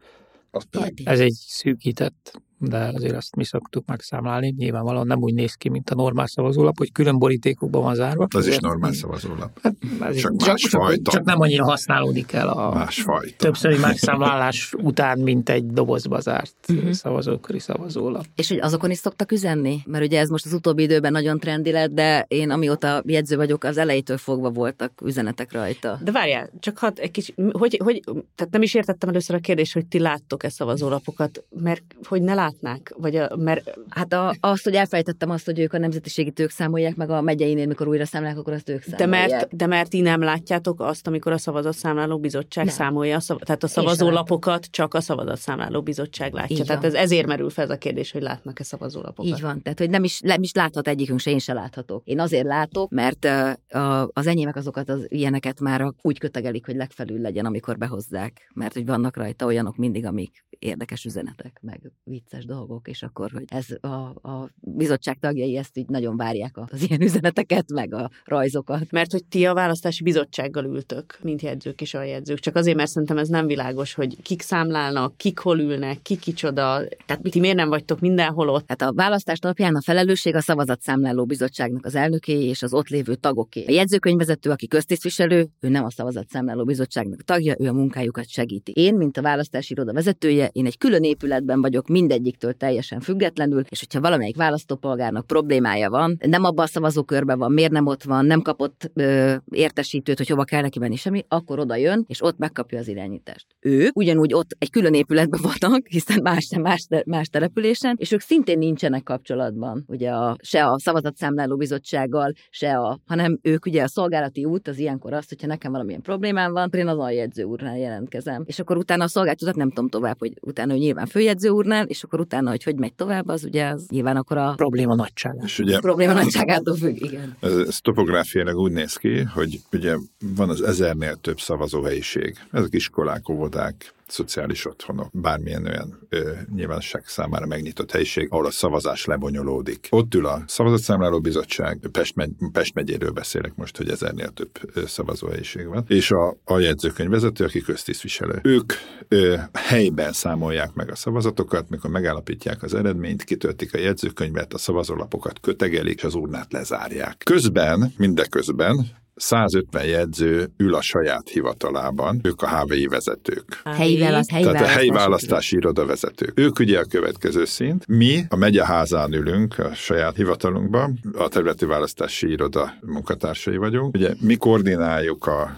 ez egy szűkített de azért azt mi szoktuk megszámlálni. Nyilvánvalóan nem úgy néz ki, mint a normál szavazólap, hogy külön borítékokban van zárva. Az is normál szavazólap. Hát, ez csak, csak, csak, csak, nem annyira használódik el a másfajta. többszöri megszámlálás után, mint egy dobozba zárt uh-huh. szavazóköri szavazólap. És hogy azokon is szoktak üzenni? Mert ugye ez most az utóbbi időben nagyon trendi lett, de én amióta jegyző vagyok, az elejétől fogva voltak üzenetek rajta. De várjál, csak hát egy kicsit, hogy, hogy, tehát nem is értettem először a kérdést, hogy ti láttok-e szavazólapokat, mert hogy ne lát látnák? Vagy a, mert... Hát a, azt, hogy elfejtettem azt, hogy ők a nemzetiségi ők számolják, meg a megyeinél, mikor újra számolják, akkor azt ők számolják. De mert, de mert ti nem látjátok azt, amikor a szavazatszámláló bizottság nem. számolja, a szav, tehát a szavazólapokat csak a szavazatszámláló bizottság látja. Így tehát ez, ezért merül fel ez a kérdés, hogy látnak-e szavazólapokat. Így van, tehát hogy nem is, nem is láthat egyikünk se, én se láthatok. Én azért látok, mert uh, az enyémek azokat az ilyeneket már úgy kötegelik, hogy legfelül legyen, amikor behozzák, mert hogy vannak rajta olyanok mindig, amik érdekes üzenetek, meg vicces dolgok, és akkor, hogy ez a, a bizottság tagjai ezt így nagyon várják az ilyen üzeneteket, meg a rajzokat. Mert hogy ti a választási bizottsággal ültök, mint jegyzők és aljegyzők. Csak azért, mert szerintem ez nem világos, hogy kik számlálnak, kik hol ülnek, ki kicsoda. Tehát ti miért nem vagytok mindenhol ott? Hát a választás napján a felelősség a szavazatszámláló bizottságnak az elnöké és az ott lévő tagoké. A jegyzőkönyvvezető, aki köztisztviselő, ő nem a szavazatszámláló bizottságnak tagja, ő a munkájukat segíti. Én, mint a választási iroda vezetője, én egy külön épületben vagyok mindegyiktől teljesen függetlenül, és hogyha valamelyik választópolgárnak problémája van, nem abban a szavazókörben van, miért nem ott van, nem kapott ö, értesítőt, hogy hova kell neki menni semmi, akkor oda jön, és ott megkapja az irányítást. Ők ugyanúgy ott egy külön épületben vannak, hiszen más, más, más településen, és ők szintén nincsenek kapcsolatban, ugye a, se a szavazatszámláló bizottsággal, se a, hanem ők ugye a szolgálati út az ilyenkor az, hogyha nekem valamilyen problémám van, akkor én az aljegyző úrnál jelentkezem. És akkor utána a szolgáltatót nem tudom tovább, hogy utána ő nyilván főjegyző úrnál, és akkor utána, hogy hogy megy tovább, az ugye az nyilván akkor a probléma nagysága. És ugye, a probléma nagyságától függ, igen. Ez, ez topográfiailag úgy néz ki, hogy ugye van az ezernél több szavazóhelyiség. Ezek iskolák, óvodák, szociális otthonok, bármilyen olyan ö, nyilvánosság számára megnyitott helyiség, ahol a szavazás lebonyolódik. Ott ül a szavazatszámláló bizottság, Pest, megy, Pest megyéről beszélek most, hogy ezernél több szavazóhelyiség van, és a, a jegyzőkönyv vezető, aki köztisztviselő. Ők ö, helyben számolják meg a szavazatokat, mikor megállapítják az eredményt, kitöltik a jegyzőkönyvet, a szavazólapokat kötegelik, és az urnát lezárják. Közben, mindeközben 150 jegyző ül a saját hivatalában, ők a HVI vezetők. Helyi, választ, helyi Tehát a helyi választási iroda vezetők. Ők ugye a következő szint. Mi a megyeházán ülünk a saját hivatalunkban, a területi választási iroda munkatársai vagyunk. Ugye mi koordináljuk a,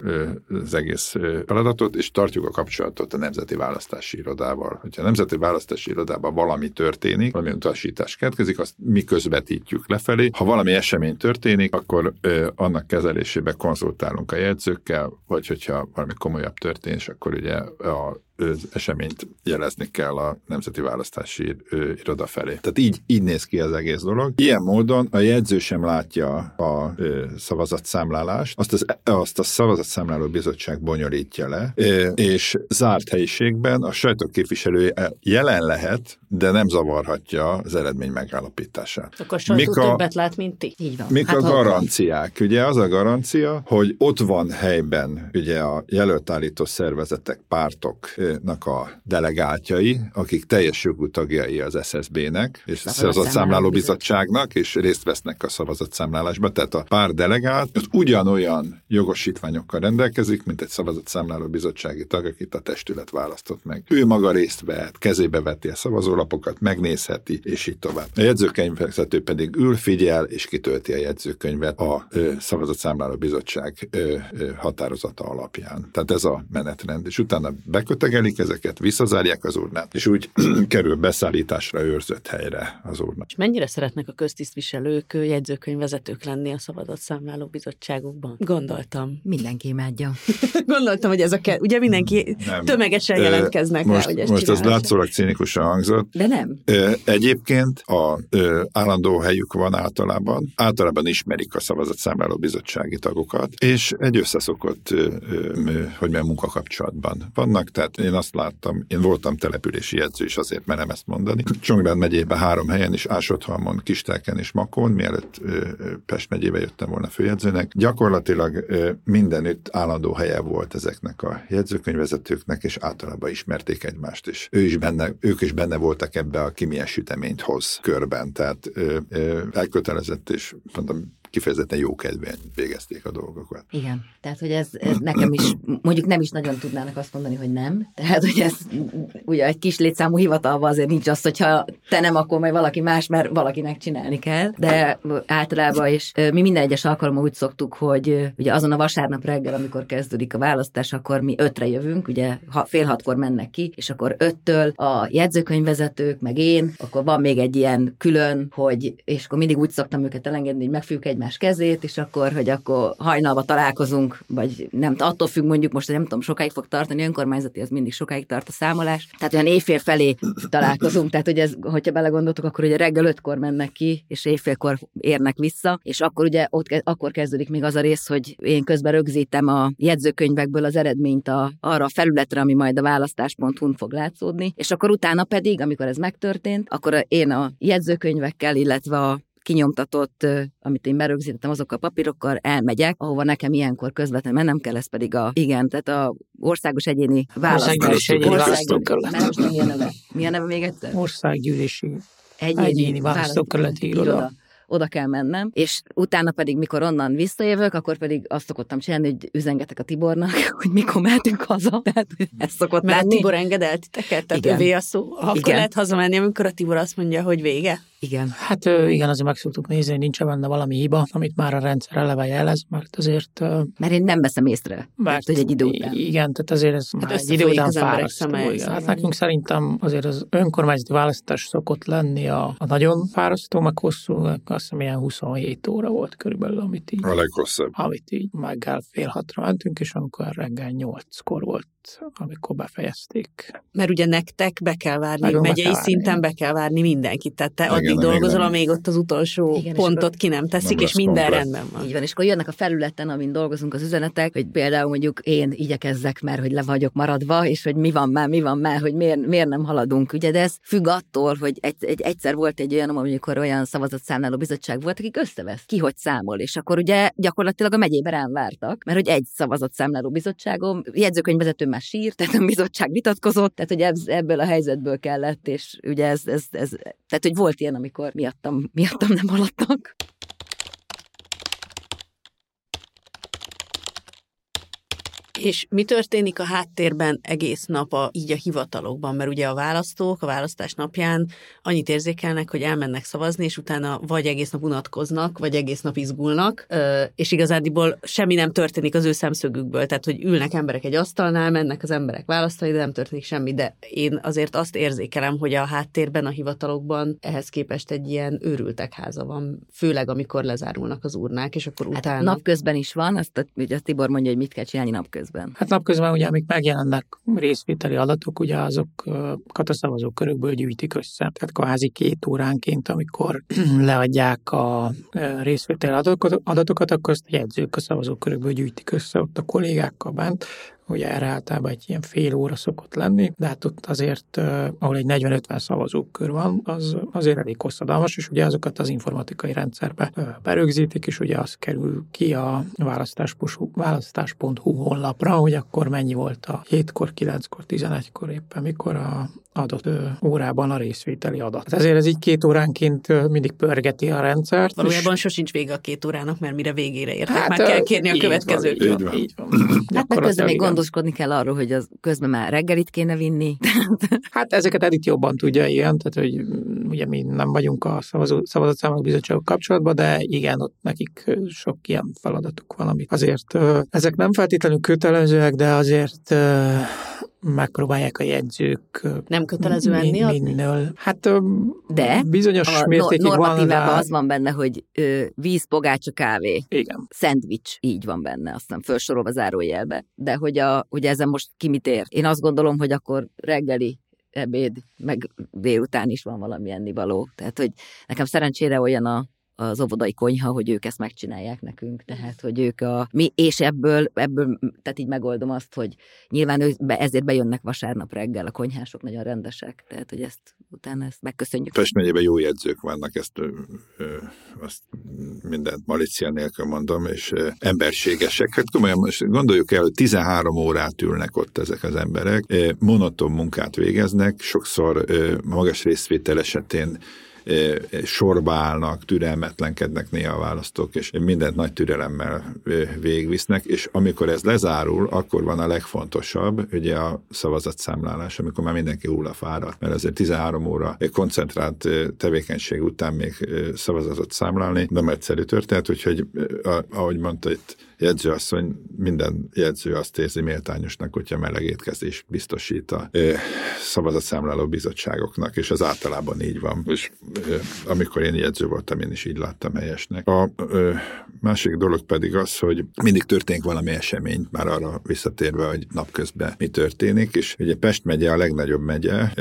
az egész feladatot, és tartjuk a kapcsolatot a Nemzeti Választási Irodával. Hogyha a Nemzeti Választási Irodában valami történik, valami utasítás keletkezik, azt mi közvetítjük lefelé. Ha valami esemény történik, akkor annak kezelésébe konzultálunk a jegyzőkkel, vagy hogyha valami komolyabb történés, akkor ugye a eseményt jelezni kell a Nemzeti Választási Iroda felé. Tehát így, így néz ki az egész dolog. Ilyen módon a jegyző sem látja a szavazatszámlálást, azt, az, azt a szavazatszámláló bizottság bonyolítja le, és zárt helyiségben a sajtóképviselő jelen lehet, de nem zavarhatja az eredmény megállapítását. Akkor sajtó mik a, többet lát, mint ti. Így van. Mik hát, a garanciák? Ugye az a garancia, hogy ott van helyben ugye a jelöltállító szervezetek, pártoknak a delegáltjai, akik teljes jogú tagjai az SSB-nek, és szavazatszámláló bizottságnak, és részt vesznek a szavazatszámlálásban, tehát a pár delegált ott ugyanolyan jogosítványokkal rendelkezik, mint egy szavazatszámláló bizottsági tag, akit a testület választott meg. Ő maga részt vehet, kezébe veti a szavazólapokat, megnézheti, és így tovább. A jegyzőkönyvvezető pedig ül, figyel, és kitölti a jegyzőkönyvet a ö, szavazatszámláló bizottság ö, ö, határozata alapján. Tehát ez a menetrend. És utána bekötegelik ezeket, visszazárják az urnát, és úgy (clears throat) kerül beszállításra őrzött helyre az urna. És mennyire szeretnek a köztisztviselők jegyzőkönyvvezetők lenni a szavazatszámláló bizottságokban? Gondoltam. Mindenki imádja. (laughs) Gondoltam, hogy ez a ke- ugye mindenki nem. tömegesen jelentkeznek most, rá, hogy Most az látszólag cínikusan hangzott. De nem. Egyébként a állandó helyük van általában. Általában ismerik a szavazatszámláló bizottsági tagokat, és egy összeszokott, hogy milyen munkakapcsolatban vannak. Tehát én azt láttam, én voltam települési jegyző is azért merem ezt mondani. Csongrád megyében három helyen is, Ásodhalmon, Kistelken és Makón, mielőtt Pest megyébe jöttem volna főjegyzőnek. Gyakorlatilag mindenütt állandó helye volt ezeknek a jegyzőkönyvezetőknek, és általában ismerték egymást, és ő is benne, ők is benne voltak ebbe a ki milyen süteményt hoz körben. Tehát elkötelezett, és mondom, kifejezetten jó kedven végezték a dolgokat. Igen, tehát hogy ez, ez nekem is, mondjuk nem is nagyon tudnának azt mondani, hogy nem. Tehát, hogy ez ugye egy kis létszámú hivatalban azért nincs az, hogyha te nem, akkor majd valaki más, mert valakinek csinálni kell. De általában is mi minden egyes alkalommal úgy szoktuk, hogy ugye azon a vasárnap reggel, amikor kezdődik a választás, akkor mi ötre jövünk, ugye fél hatkor mennek ki, és akkor öttől a jegyzőkönyvvezetők, meg én, akkor van még egy ilyen külön, hogy, és akkor mindig úgy szoktam őket elengedni, hogy megfűk egy egymás kezét, és akkor, hogy akkor hajnalba találkozunk, vagy nem, attól függ mondjuk most, nem tudom, sokáig fog tartani, önkormányzati az mindig sokáig tart a számolás. Tehát olyan éjfél felé találkozunk, tehát hogy ez, hogyha belegondoltok, akkor ugye reggel ötkor mennek ki, és éjfélkor érnek vissza, és akkor ugye ott, akkor kezdődik még az a rész, hogy én közben rögzítem a jegyzőkönyvekből az eredményt a, arra a felületre, ami majd a választás.hu-n fog látszódni, és akkor utána pedig, amikor ez megtörtént, akkor én a jegyzőkönyvekkel, illetve a kinyomtatott, amit én berögzítettem azokkal a papírokkal, elmegyek, ahova nekem ilyenkor közvetlenül mennem kell, ez pedig a, igen, tehát a országos egyéni választás. Mi a neve? Mi a neve még egyszer? Országgyűlési egyéni, egyéni választókerületi iroda oda kell mennem, és utána pedig, mikor onnan visszajövök, akkor pedig azt szokottam csinálni, hogy üzengetek a Tibornak, (laughs) hogy mikor mehetünk haza, tehát ez szokott Mert lenni. a Tibor engedelt titeket, tehát Igen. övé a szó. Akkor Igen. lehet hazamenni, amikor a Tibor azt mondja, hogy vége? Igen. Hát igen, azért meg szoktuk nézni, hogy nincs benne valami hiba, amit már a rendszer eleve jelez, mert azért... Mert én nem veszem észre, mert, hogy egy idő után. Igen, tehát azért ez hát már egy idő után fárasztó. Hát nekünk szerintem azért az önkormányzati választás szokott lenni a, a nagyon fárasztó, meg hosszú, azt hiszem ilyen 27 óra volt körülbelül, amit így... A leghosszabb. Amit így meggel fél hatra mentünk, és amikor reggel nyolckor volt amikor befejezték. Mert ugye nektek be kell várni, Nagyon megyei be kell szinten be kell várni mindenkit, tehát te igen, addig dolgozol, amíg ott az utolsó igen, pontot ki nem teszik, nem és minden komplet. rendben van. Így van, és akkor jönnek a felületen, amin dolgozunk az üzenetek, hogy például mondjuk én igyekezzek, mert hogy le vagyok maradva, és hogy mi van már, mi van már, hogy miért, miért nem haladunk. Ugye, de ez függ attól, hogy egy, egy, egyszer volt egy olyan, amikor olyan szavazatszámláló bizottság volt, akik összevesz, ki hogy számol, és akkor ugye gyakorlatilag a megyében rám vártak, mert hogy egy szavazatszámláló bizottságom, jegyzőkönyvvezető már sírt, tehát a bizottság vitatkozott, tehát hogy ebből a helyzetből kellett, és ugye ez, ez, ez, tehát hogy volt ilyen, amikor miattam, miattam nem haladtak. És mi történik a háttérben egész nap a, így a hivatalokban? Mert ugye a választók a választás napján annyit érzékelnek, hogy elmennek szavazni, és utána vagy egész nap unatkoznak, vagy egész nap izgulnak, és igazából semmi nem történik az ő szemszögükből. Tehát, hogy ülnek emberek egy asztalnál, mennek az emberek választani, de nem történik semmi. De én azért azt érzékelem, hogy a háttérben, a hivatalokban ehhez képest egy ilyen őrültek háza van, főleg amikor lezárulnak az urnák, és akkor hát utána... napközben is van, azt ugye Tibor mondja, hogy mit kell csinálni napközben napközben? Hát napközben ugye, amik megjelennek részvételi adatok, ugye azokat a szavazókörökből gyűjtik össze. Tehát kvázi két óránként, amikor (clears throat) leadják a részvételi adatokat, akkor azt jegyzők a szavazókörökből gyűjtik össze ott a kollégákkal bent, Ugye erre általában egy ilyen fél óra szokott lenni, de hát ott azért, ahol egy 40-50 szavazókör van, az azért elég hosszadalmas, és ugye azokat az informatikai rendszerbe berögzítik, és ugye az kerül ki a választás.hu, választás.hu honlapra, hogy akkor mennyi volt a 7-kor, 9-kor, 11-kor éppen, mikor a adott órában a részvételi adat. Hát ezért ez így két óránként mindig pörgeti a rendszert. Valójában és... sosincs vége a két órának, mert mire végére értek, hát, már kell kérni a következőt. Van, így van. Így van. Hát meg közben még gondoskodni kell arról, hogy az közben már reggelit kéne vinni. (laughs) hát ezeket Edith jobban tudja, ilyen, tehát hogy ugye mi nem vagyunk a szavazó, szavazatszámoló bizottságok kapcsolatban, de igen, ott nekik sok ilyen feladatuk van, amit azért ezek nem feltétlenül kötelezőek, de azért megpróbálják a jegyzők. Nem kötelező enni minél, Hát de bizonyos a mértékig van rá... az van benne, hogy ö, víz, pogácsa, kávé. Igen. Szendvics, így van benne, aztán felsorolva zárójelbe. De hogy, a, hogy ezen most ki mit ér? Én azt gondolom, hogy akkor reggeli ebéd, meg délután is van valami ennivaló. Tehát, hogy nekem szerencsére olyan a az óvodai konyha, hogy ők ezt megcsinálják nekünk, tehát, hogy ők a mi, és ebből, ebből, tehát így megoldom azt, hogy nyilván ők be, ezért bejönnek vasárnap reggel, a konyhások nagyon rendesek, tehát, hogy ezt utána ezt megköszönjük. Pest megyében jó jegyzők vannak, ezt ö, ö, azt mindent malícia nélkül mondom, és ö, emberségesek. Hát komolyan most gondoljuk el, hogy 13 órát ülnek ott ezek az emberek, monoton munkát végeznek, sokszor ö, magas részvétel esetén sorba állnak, türelmetlenkednek néha a választók, és mindent nagy türelemmel végvisznek, és amikor ez lezárul, akkor van a legfontosabb, ugye a szavazatszámlálás, amikor már mindenki hullafáradt, mert azért 13 óra koncentrált tevékenység után még szavazatot számlálni nem egyszerű történet, úgyhogy ahogy mondta itt jegyzőasszony, minden jegyző azt érzi méltányosnak, hogyha meleg étkezés biztosít a szavazatszámláló bizottságoknak, és az általában így van. És amikor én jegyző voltam, én is így láttam helyesnek. A másik dolog pedig az, hogy mindig történik valami esemény, már arra visszatérve, hogy napközben mi történik, és ugye Pest megye a legnagyobb megye,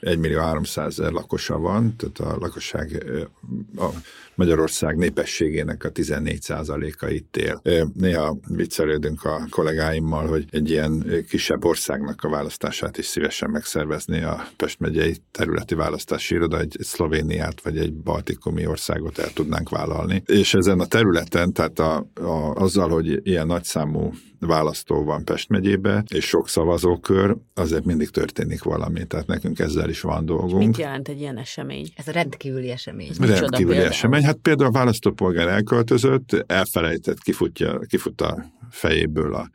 1 millió 300 ezer lakosa van, tehát a lakosság a Magyarország népességének a 14%-a itt él. Néha viccelődünk a kollégáimmal, hogy egy ilyen kisebb országnak a választását is szívesen megszervezni a Pest megyei területi választási iroda, egy Szlovéniát vagy egy baltikumi országot el tudnánk vállalni. És ezen a területen, tehát a, a, azzal, hogy ilyen nagyszámú választó van Pest megyébe, és sok szavazókör, azért mindig történik valami, tehát nekünk ezzel is van dolgunk. mit jelent egy ilyen esemény? Ez a rendkívüli esemény. Rendkívüli esemény. Hát például a választópolgár elköltözött, elfelejtett, kifutja, kifut a fejéből a,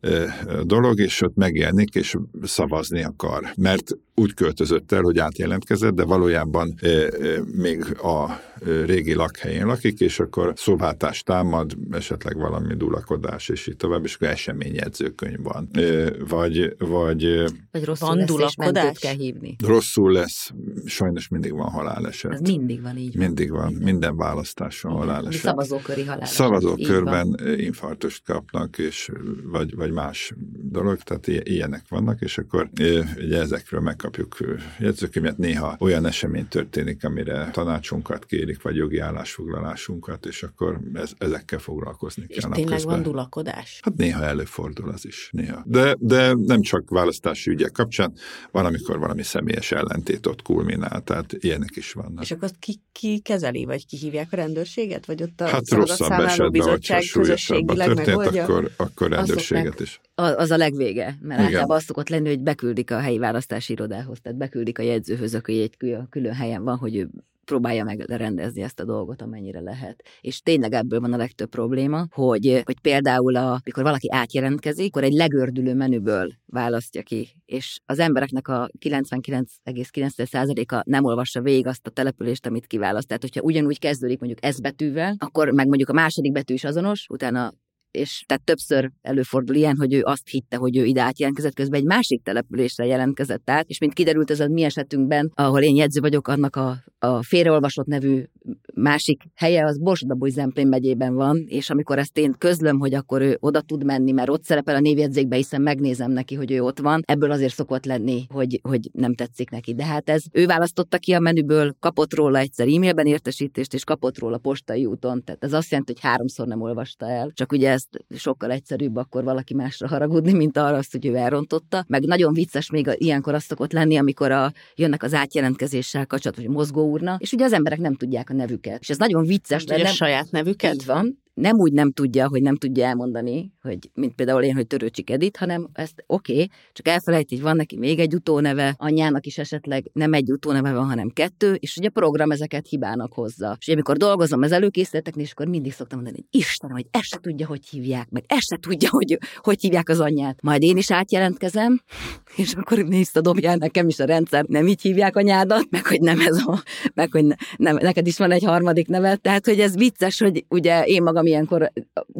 a dolog, és ott megjelenik, és szavazni akar. Mert úgy költözött el, hogy átjelentkezett, de valójában e, e, még a régi lakhelyén lakik, és akkor szóváltás támad, esetleg valami dulakodás, és így tovább, és akkor eseményjegyzőkönyv van. E, vagy, vagy, vagy rosszul van lesz, dulakodás? kell hívni. Rosszul lesz, sajnos mindig van haláleset. Ez mindig van így. Mindig van, minden, minden választáson haláleset. Szavazóköri haláleset. Szavazókörben infarktust kapnak, és vagy, vagy más dolog, tehát ilyenek vannak, és akkor ugye ezekről megkapjuk jegyzőkönyvet. Néha olyan esemény történik, amire tanácsunkat kérik, vagy jogi állásfoglalásunkat, és akkor ez, ezekkel foglalkozni és kell. És tényleg van dulakodás? Hát néha előfordul az is, néha. De, de nem csak választási ügyek kapcsán, van, amikor valami személyes ellentét ott kulminál, tehát ilyenek is vannak. És akkor azt ki, ki kezeli, vagy ki hívják a rendőrséget, vagy ott a hát rosszabb esetben, bizottság közösségileg történt, akkor, akkor rendőrséget is. Az a legvége, mert Igen. általában azt szokott lenni, hogy beküldik a helyi választási irodához, tehát beküldik a jegyzőhöz, aki egy külön helyen van, hogy ő próbálja meg rendezni ezt a dolgot, amennyire lehet. És tényleg ebből van a legtöbb probléma, hogy, hogy például, a, mikor valaki átjelentkezik, akkor egy legördülő menüből választja ki, és az embereknek a 99,9%-a nem olvassa végig azt a települést, amit kiválaszt. Tehát, hogyha ugyanúgy kezdődik mondjuk ez betűvel, akkor meg mondjuk a második betű is azonos, utána és tehát többször előfordul ilyen, hogy ő azt hitte, hogy ő ide átjelentkezett, közben egy másik településre jelentkezett át, és mint kiderült ez a mi esetünkben, ahol én jegyző vagyok, annak a, a félreolvasott nevű másik helye az Borsodabúj Zemplén megyében van, és amikor ezt én közlöm, hogy akkor ő oda tud menni, mert ott szerepel a névjegyzékbe, hiszen megnézem neki, hogy ő ott van, ebből azért szokott lenni, hogy, hogy nem tetszik neki. De hát ez ő választotta ki a menüből, kapott róla egyszer e-mailben értesítést, és kapott róla postai úton. Tehát ez azt jelenti, hogy háromszor nem olvasta el. Csak ugye ezt sokkal egyszerűbb akkor valaki másra haragudni, mint arra azt, hogy ő elrontotta. Meg nagyon vicces még ilyenkor azt szokott lenni, amikor a, jönnek az átjelentkezéssel kapcsolatban, vagy mozgó úrna, és ugye az emberek nem tudják a nevüket. És ez nagyon vicces. Nem, nem saját nevüket? Így van, nem úgy nem tudja, hogy nem tudja elmondani, hogy mint például én, hogy Törőcsik Edith, hanem ezt oké, okay, csak elfelejti, hogy van neki még egy utóneve, anyjának is esetleg nem egy utóneve van, hanem kettő, és ugye a program ezeket hibának hozza. És amikor dolgozom az előkészületeknél, és akkor mindig szoktam mondani, hogy Istenem, hogy ezt se tudja, hogy hívják, meg ezt se tudja, hogy hogy hívják az anyját. Majd én is átjelentkezem, és akkor visszadobja nekem is a rendszer, nem így hívják anyádat, meg hogy nem ez a, meg hogy ne, nem, neked is van egy harmadik nevet. Tehát, hogy ez vicces, hogy ugye én magam ilyenkor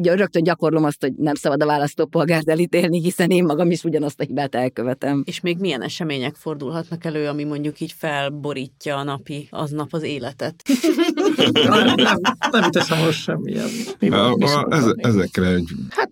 rögtön gyakorlom azt, hogy nem szabad a választópolgárt elítélni, hiszen én magam is ugyanazt a hibát elkövetem. És még milyen események fordulhatnak elő, ami mondjuk így felborítja a napi, aznap az életet? (laughs) nem, nem, nem teszem most semmilyen. Ez, ezekre egy... Hát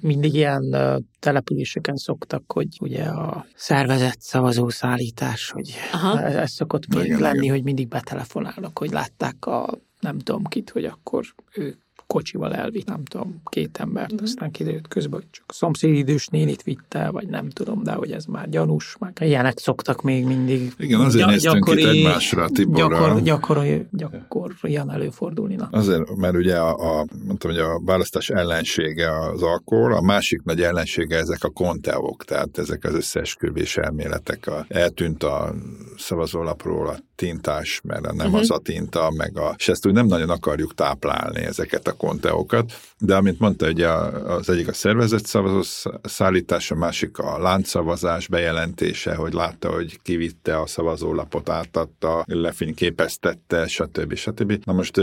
mindig ilyen településeken szoktak, hogy ugye a szervezett szavazószállítás, hogy Aha. ez szokott még igen, lenni, igen. hogy mindig betelefonálnak, hogy látták a nem tudom kit, hogy akkor ő kocsival elvitt, nem tudom, két embert, uh-huh. aztán kiderült közben, hogy csak szomszéd idős nénit vitte, vagy nem tudom, de hogy ez már gyanús, meg ilyenek szoktak még mindig. Igen, azért gy- néztünk gyakori, itt egymásra Tiborral. Gyakor, gyakor, ilyen előfordulni. Na. Azért, mert ugye a, a, mondtam, hogy a választás ellensége az alkohol, a másik nagy ellensége ezek a konteók, tehát ezek az összeesküvés elméletek. A, eltűnt a szavazólapról a tintás, mert nem uh-huh. az a tinta, meg a, és ezt úgy nem nagyon akarjuk táplálni, ezeket a konteókat, de amint mondta, ugye az egyik a szervezett szavazó szállítás, a másik a láncszavazás bejelentése, hogy látta, hogy kivitte a szavazólapot, átadta, lefényképeztette, stb. stb. Na most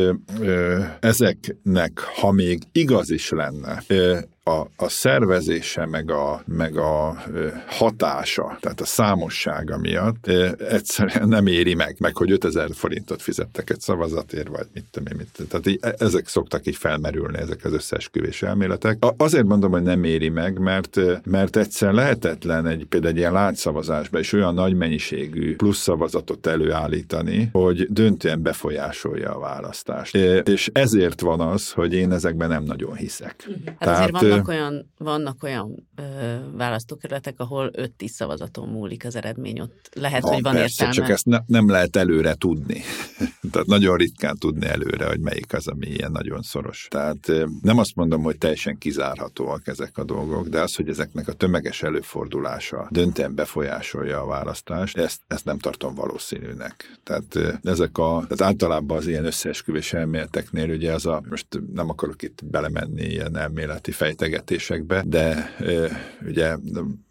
ezeknek, ha még igaz is lenne, a, a szervezése, meg a, meg a hatása, tehát a számossága miatt egyszerűen nem éri meg, meg hogy 5000 forintot fizettek egy szavazatért, vagy mit tudom én, mit. Tehát így, e, ezek szoktak így felmerülni, ezek az összesküvés elméletek. Azért mondom, hogy nem éri meg, mert, mert egyszer lehetetlen egy, például egy ilyen láncszavazásba is olyan nagy mennyiségű plusz szavazatot előállítani, hogy döntően befolyásolja a választást. És ezért van az, hogy én ezekben nem nagyon hiszek. Hát Tehát, vannak olyan, vannak olyan ö, választókerületek, ahol 5-10 szavazaton múlik az eredmény, ott lehet, van, hogy van persze, értelme. csak ezt ne, nem lehet előre tudni. (laughs) Tehát nagyon ritkán tudni előre, hogy melyik az, ami ilyen nagyon szoros. Tehát nem azt mondom, hogy teljesen kizárhatóak ezek a dolgok, de az, hogy ezeknek a tömeges előfordulása döntően befolyásolja a választást, ezt, ezt nem tartom valószínűnek. Tehát ezek a, tehát általában az ilyen összeesküvés elméleteknél ugye az a, most nem akarok itt belemenni ilyen elméleti fejt fejtegetésekbe, de ugye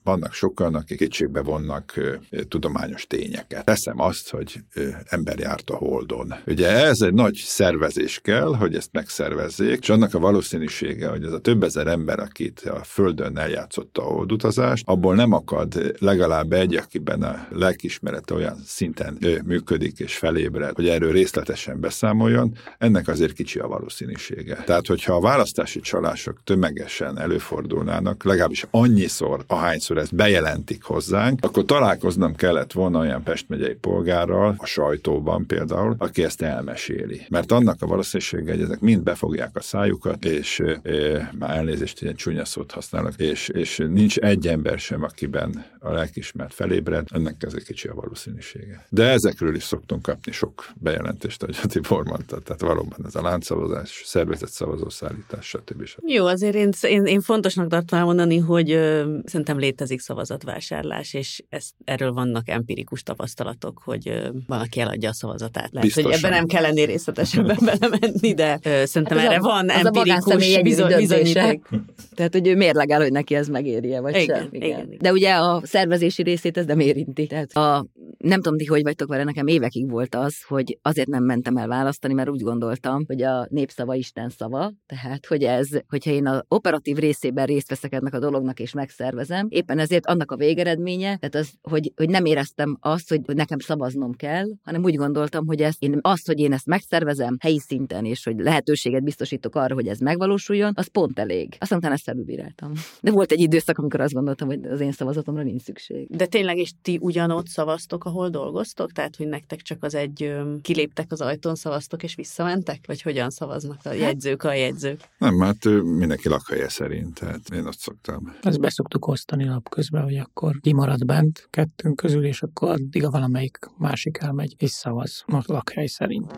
vannak sokan, akik kétségbe vonnak tudományos tényeket. Teszem azt, hogy ember járt a Holdon. Ugye ez egy nagy szervezés kell, hogy ezt megszervezzék, és annak a valószínűsége, hogy ez a több ezer ember, akit a Földön eljátszott a holdutazást, abból nem akad legalább egy, akiben a lelkismerete olyan szinten működik és felébred, hogy erről részletesen beszámoljon, ennek azért kicsi a valószínűsége. Tehát, hogyha a választási csalások tömegesen előfordulnának, legalábbis annyiszor, ahányszor ezt bejelentik hozzánk, akkor találkoznom kellett volna olyan Pest megyei polgárral, a sajtóban például, aki ezt elmeséli. Mert annak a valószínűsége, hogy ezek mind befogják a szájukat, és e, már elnézést, ilyen csúnya szót használok, és, és nincs egy ember sem, akiben a lelkismert felébred, ennek ez egy kicsi a valószínűsége. De ezekről is szoktunk kapni sok bejelentést, ahogy a Tibor mondta, tehát valóban ez a láncszavazás, szervezett szavazószállítás, stb. stb. Jó, azért én, én, én fontosnak tartom mondani, hogy ö, szerintem létezik létezik szavazatvásárlás, és ez, erről vannak empirikus tapasztalatok, hogy van, aki eladja a szavazatát. Lehet, Biztosan. hogy ebben nem kell lenni részletesebben (laughs) belemenni, de ö, szerintem hát erre a, van empirikus bizony, bizonyíték. (laughs) Tehát, hogy ő mérlegel, hogy neki ez megérje, vagy igen, sem. Igen. igen. De ugye a szervezési részét ez nem érinti. Tehát a nem tudom, ti hogy vagytok vele, nekem évekig volt az, hogy azért nem mentem el választani, mert úgy gondoltam, hogy a népszava Isten szava, tehát hogy ez, hogyha én a operatív részében részt veszek ennek a dolognak és megszervezem, éppen ezért annak a végeredménye, tehát az, hogy, hogy nem éreztem azt, hogy, hogy nekem szavaznom kell, hanem úgy gondoltam, hogy ezt, én azt, hogy én ezt megszervezem helyi szinten, és hogy lehetőséget biztosítok arra, hogy ez megvalósuljon, az pont elég. Aztán utána ezt felülbíráltam. De volt egy időszak, amikor azt gondoltam, hogy az én szavazatomra nincs szükség. De tényleg, és ti ugyanott szavaztok, ahol dolgoztok? Tehát, hogy nektek csak az egy kiléptek az ajtón, szavaztok és visszamentek? Vagy hogyan szavaznak a hát- jegyzők a jegyzők? Nem, hát mindenki lakhelye szerint, tehát én azt szoktam. Ezt beszoktuk osztani napközben, hogy akkor kimarad bent kettőnk közül, és akkor addig a valamelyik másik elmegy és szavaz a lakhely szerint.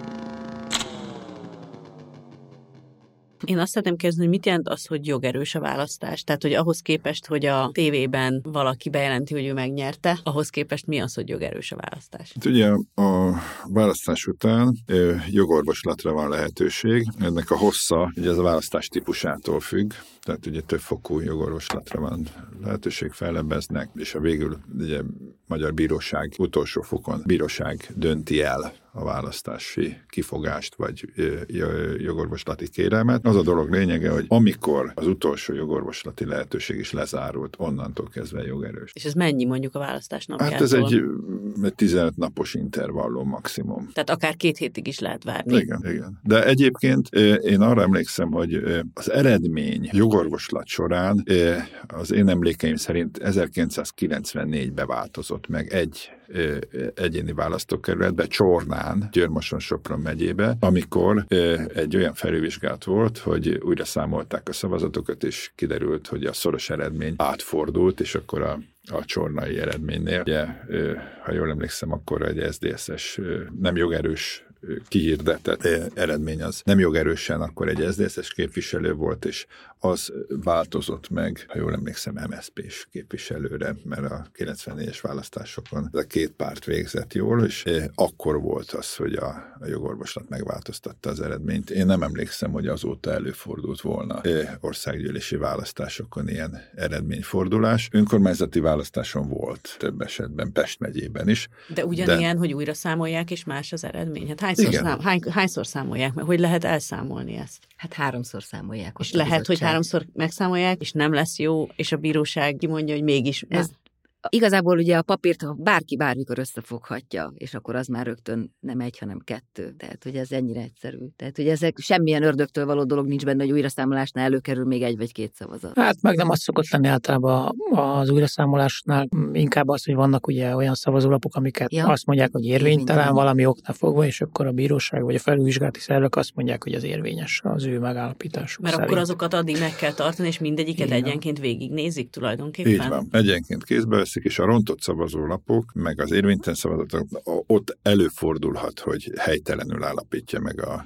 Én azt szeretném kezdeni, hogy mit jelent az, hogy jogerős a választás? Tehát, hogy ahhoz képest, hogy a tévében valaki bejelenti, hogy ő megnyerte, ahhoz képest mi az, hogy jogerős a választás? Hát ugye a választás után jogorvoslatra van lehetőség. Ennek a hossza, ugye ez a választás típusától függ, tehát ugye több fokú jogorvoslatra van lehetőség, fellebeznek, és a végül ugye Magyar Bíróság utolsó fokon bíróság dönti el a választási kifogást vagy jogorvoslati kérelmet. Az a dolog lényege, hogy amikor az utolsó jogorvoslati lehetőség is lezárult, onnantól kezdve jogerős. És ez mennyi mondjuk a választás napjától? Hát ez egy 15 napos intervallum maximum. Tehát akár két hétig is lehet várni. Igen, igen. De egyébként én arra emlékszem, hogy az eredmény jogorvoslat során az én emlékeim szerint 1994-ben változott meg egy egyéni választókerületbe, Csornán, Győrmoson-Sopron megyébe, amikor egy olyan felülvizsgálat volt, hogy újra számolták a szavazatokat, és kiderült, hogy a szoros eredmény átfordult, és akkor a a csornai eredménynél. Ugye, ha jól emlékszem, akkor egy SZDSZ-es nem jogerős kihirdetett eredmény az nem jogerősen akkor egy SZDSZ-es képviselő volt, és az változott meg, ha jól emlékszem, MSZP-s képviselőre, mert a 94-es választásokon ez a két párt végzett jól, és akkor volt az, hogy a, a jogorvoslat megváltoztatta az eredményt. Én nem emlékszem, hogy azóta előfordult volna országgyűlési választásokon ilyen eredményfordulás. Önkormányzati választáson volt több esetben, Pest megyében is. De ugyanilyen, de... hogy újra számolják, és más az eredmény. Hát hányszor, szám, hány, hányszor számolják meg? Hogy lehet elszámolni ezt? Hát háromszor számolják. És lehet, hogy háromszor megszámolják, és nem lesz jó, és a bíróság kimondja, hogy mégis. Ez, Igazából ugye a papírt ha bárki bármikor összefoghatja, és akkor az már rögtön nem egy, hanem kettő. Tehát, hogy ez ennyire egyszerű. Tehát, hogy ezek semmilyen ördögtől való dolog nincs benne, hogy újraszámolásnál előkerül még egy vagy két szavazat. Hát meg nem az szokott lenni általában az újraszámolásnál, inkább az, hogy vannak ugye olyan szavazólapok, amiket ja. azt mondják, hogy érvénytelen Érvénytelen. valami oknál fogva, és akkor a bíróság vagy a felülvizsgálati szervek azt mondják, hogy az érvényes az ő megállapításuk Mert szerint. akkor azokat addig meg kell tartani, és mindegyiket Igen. egyenként végignézik tulajdonképpen. Így van. Egyenként kézbe veszik, és a rontott szavazólapok, meg az érvénytelen szavazatok, ott előfordulhat, hogy helytelenül állapítja meg a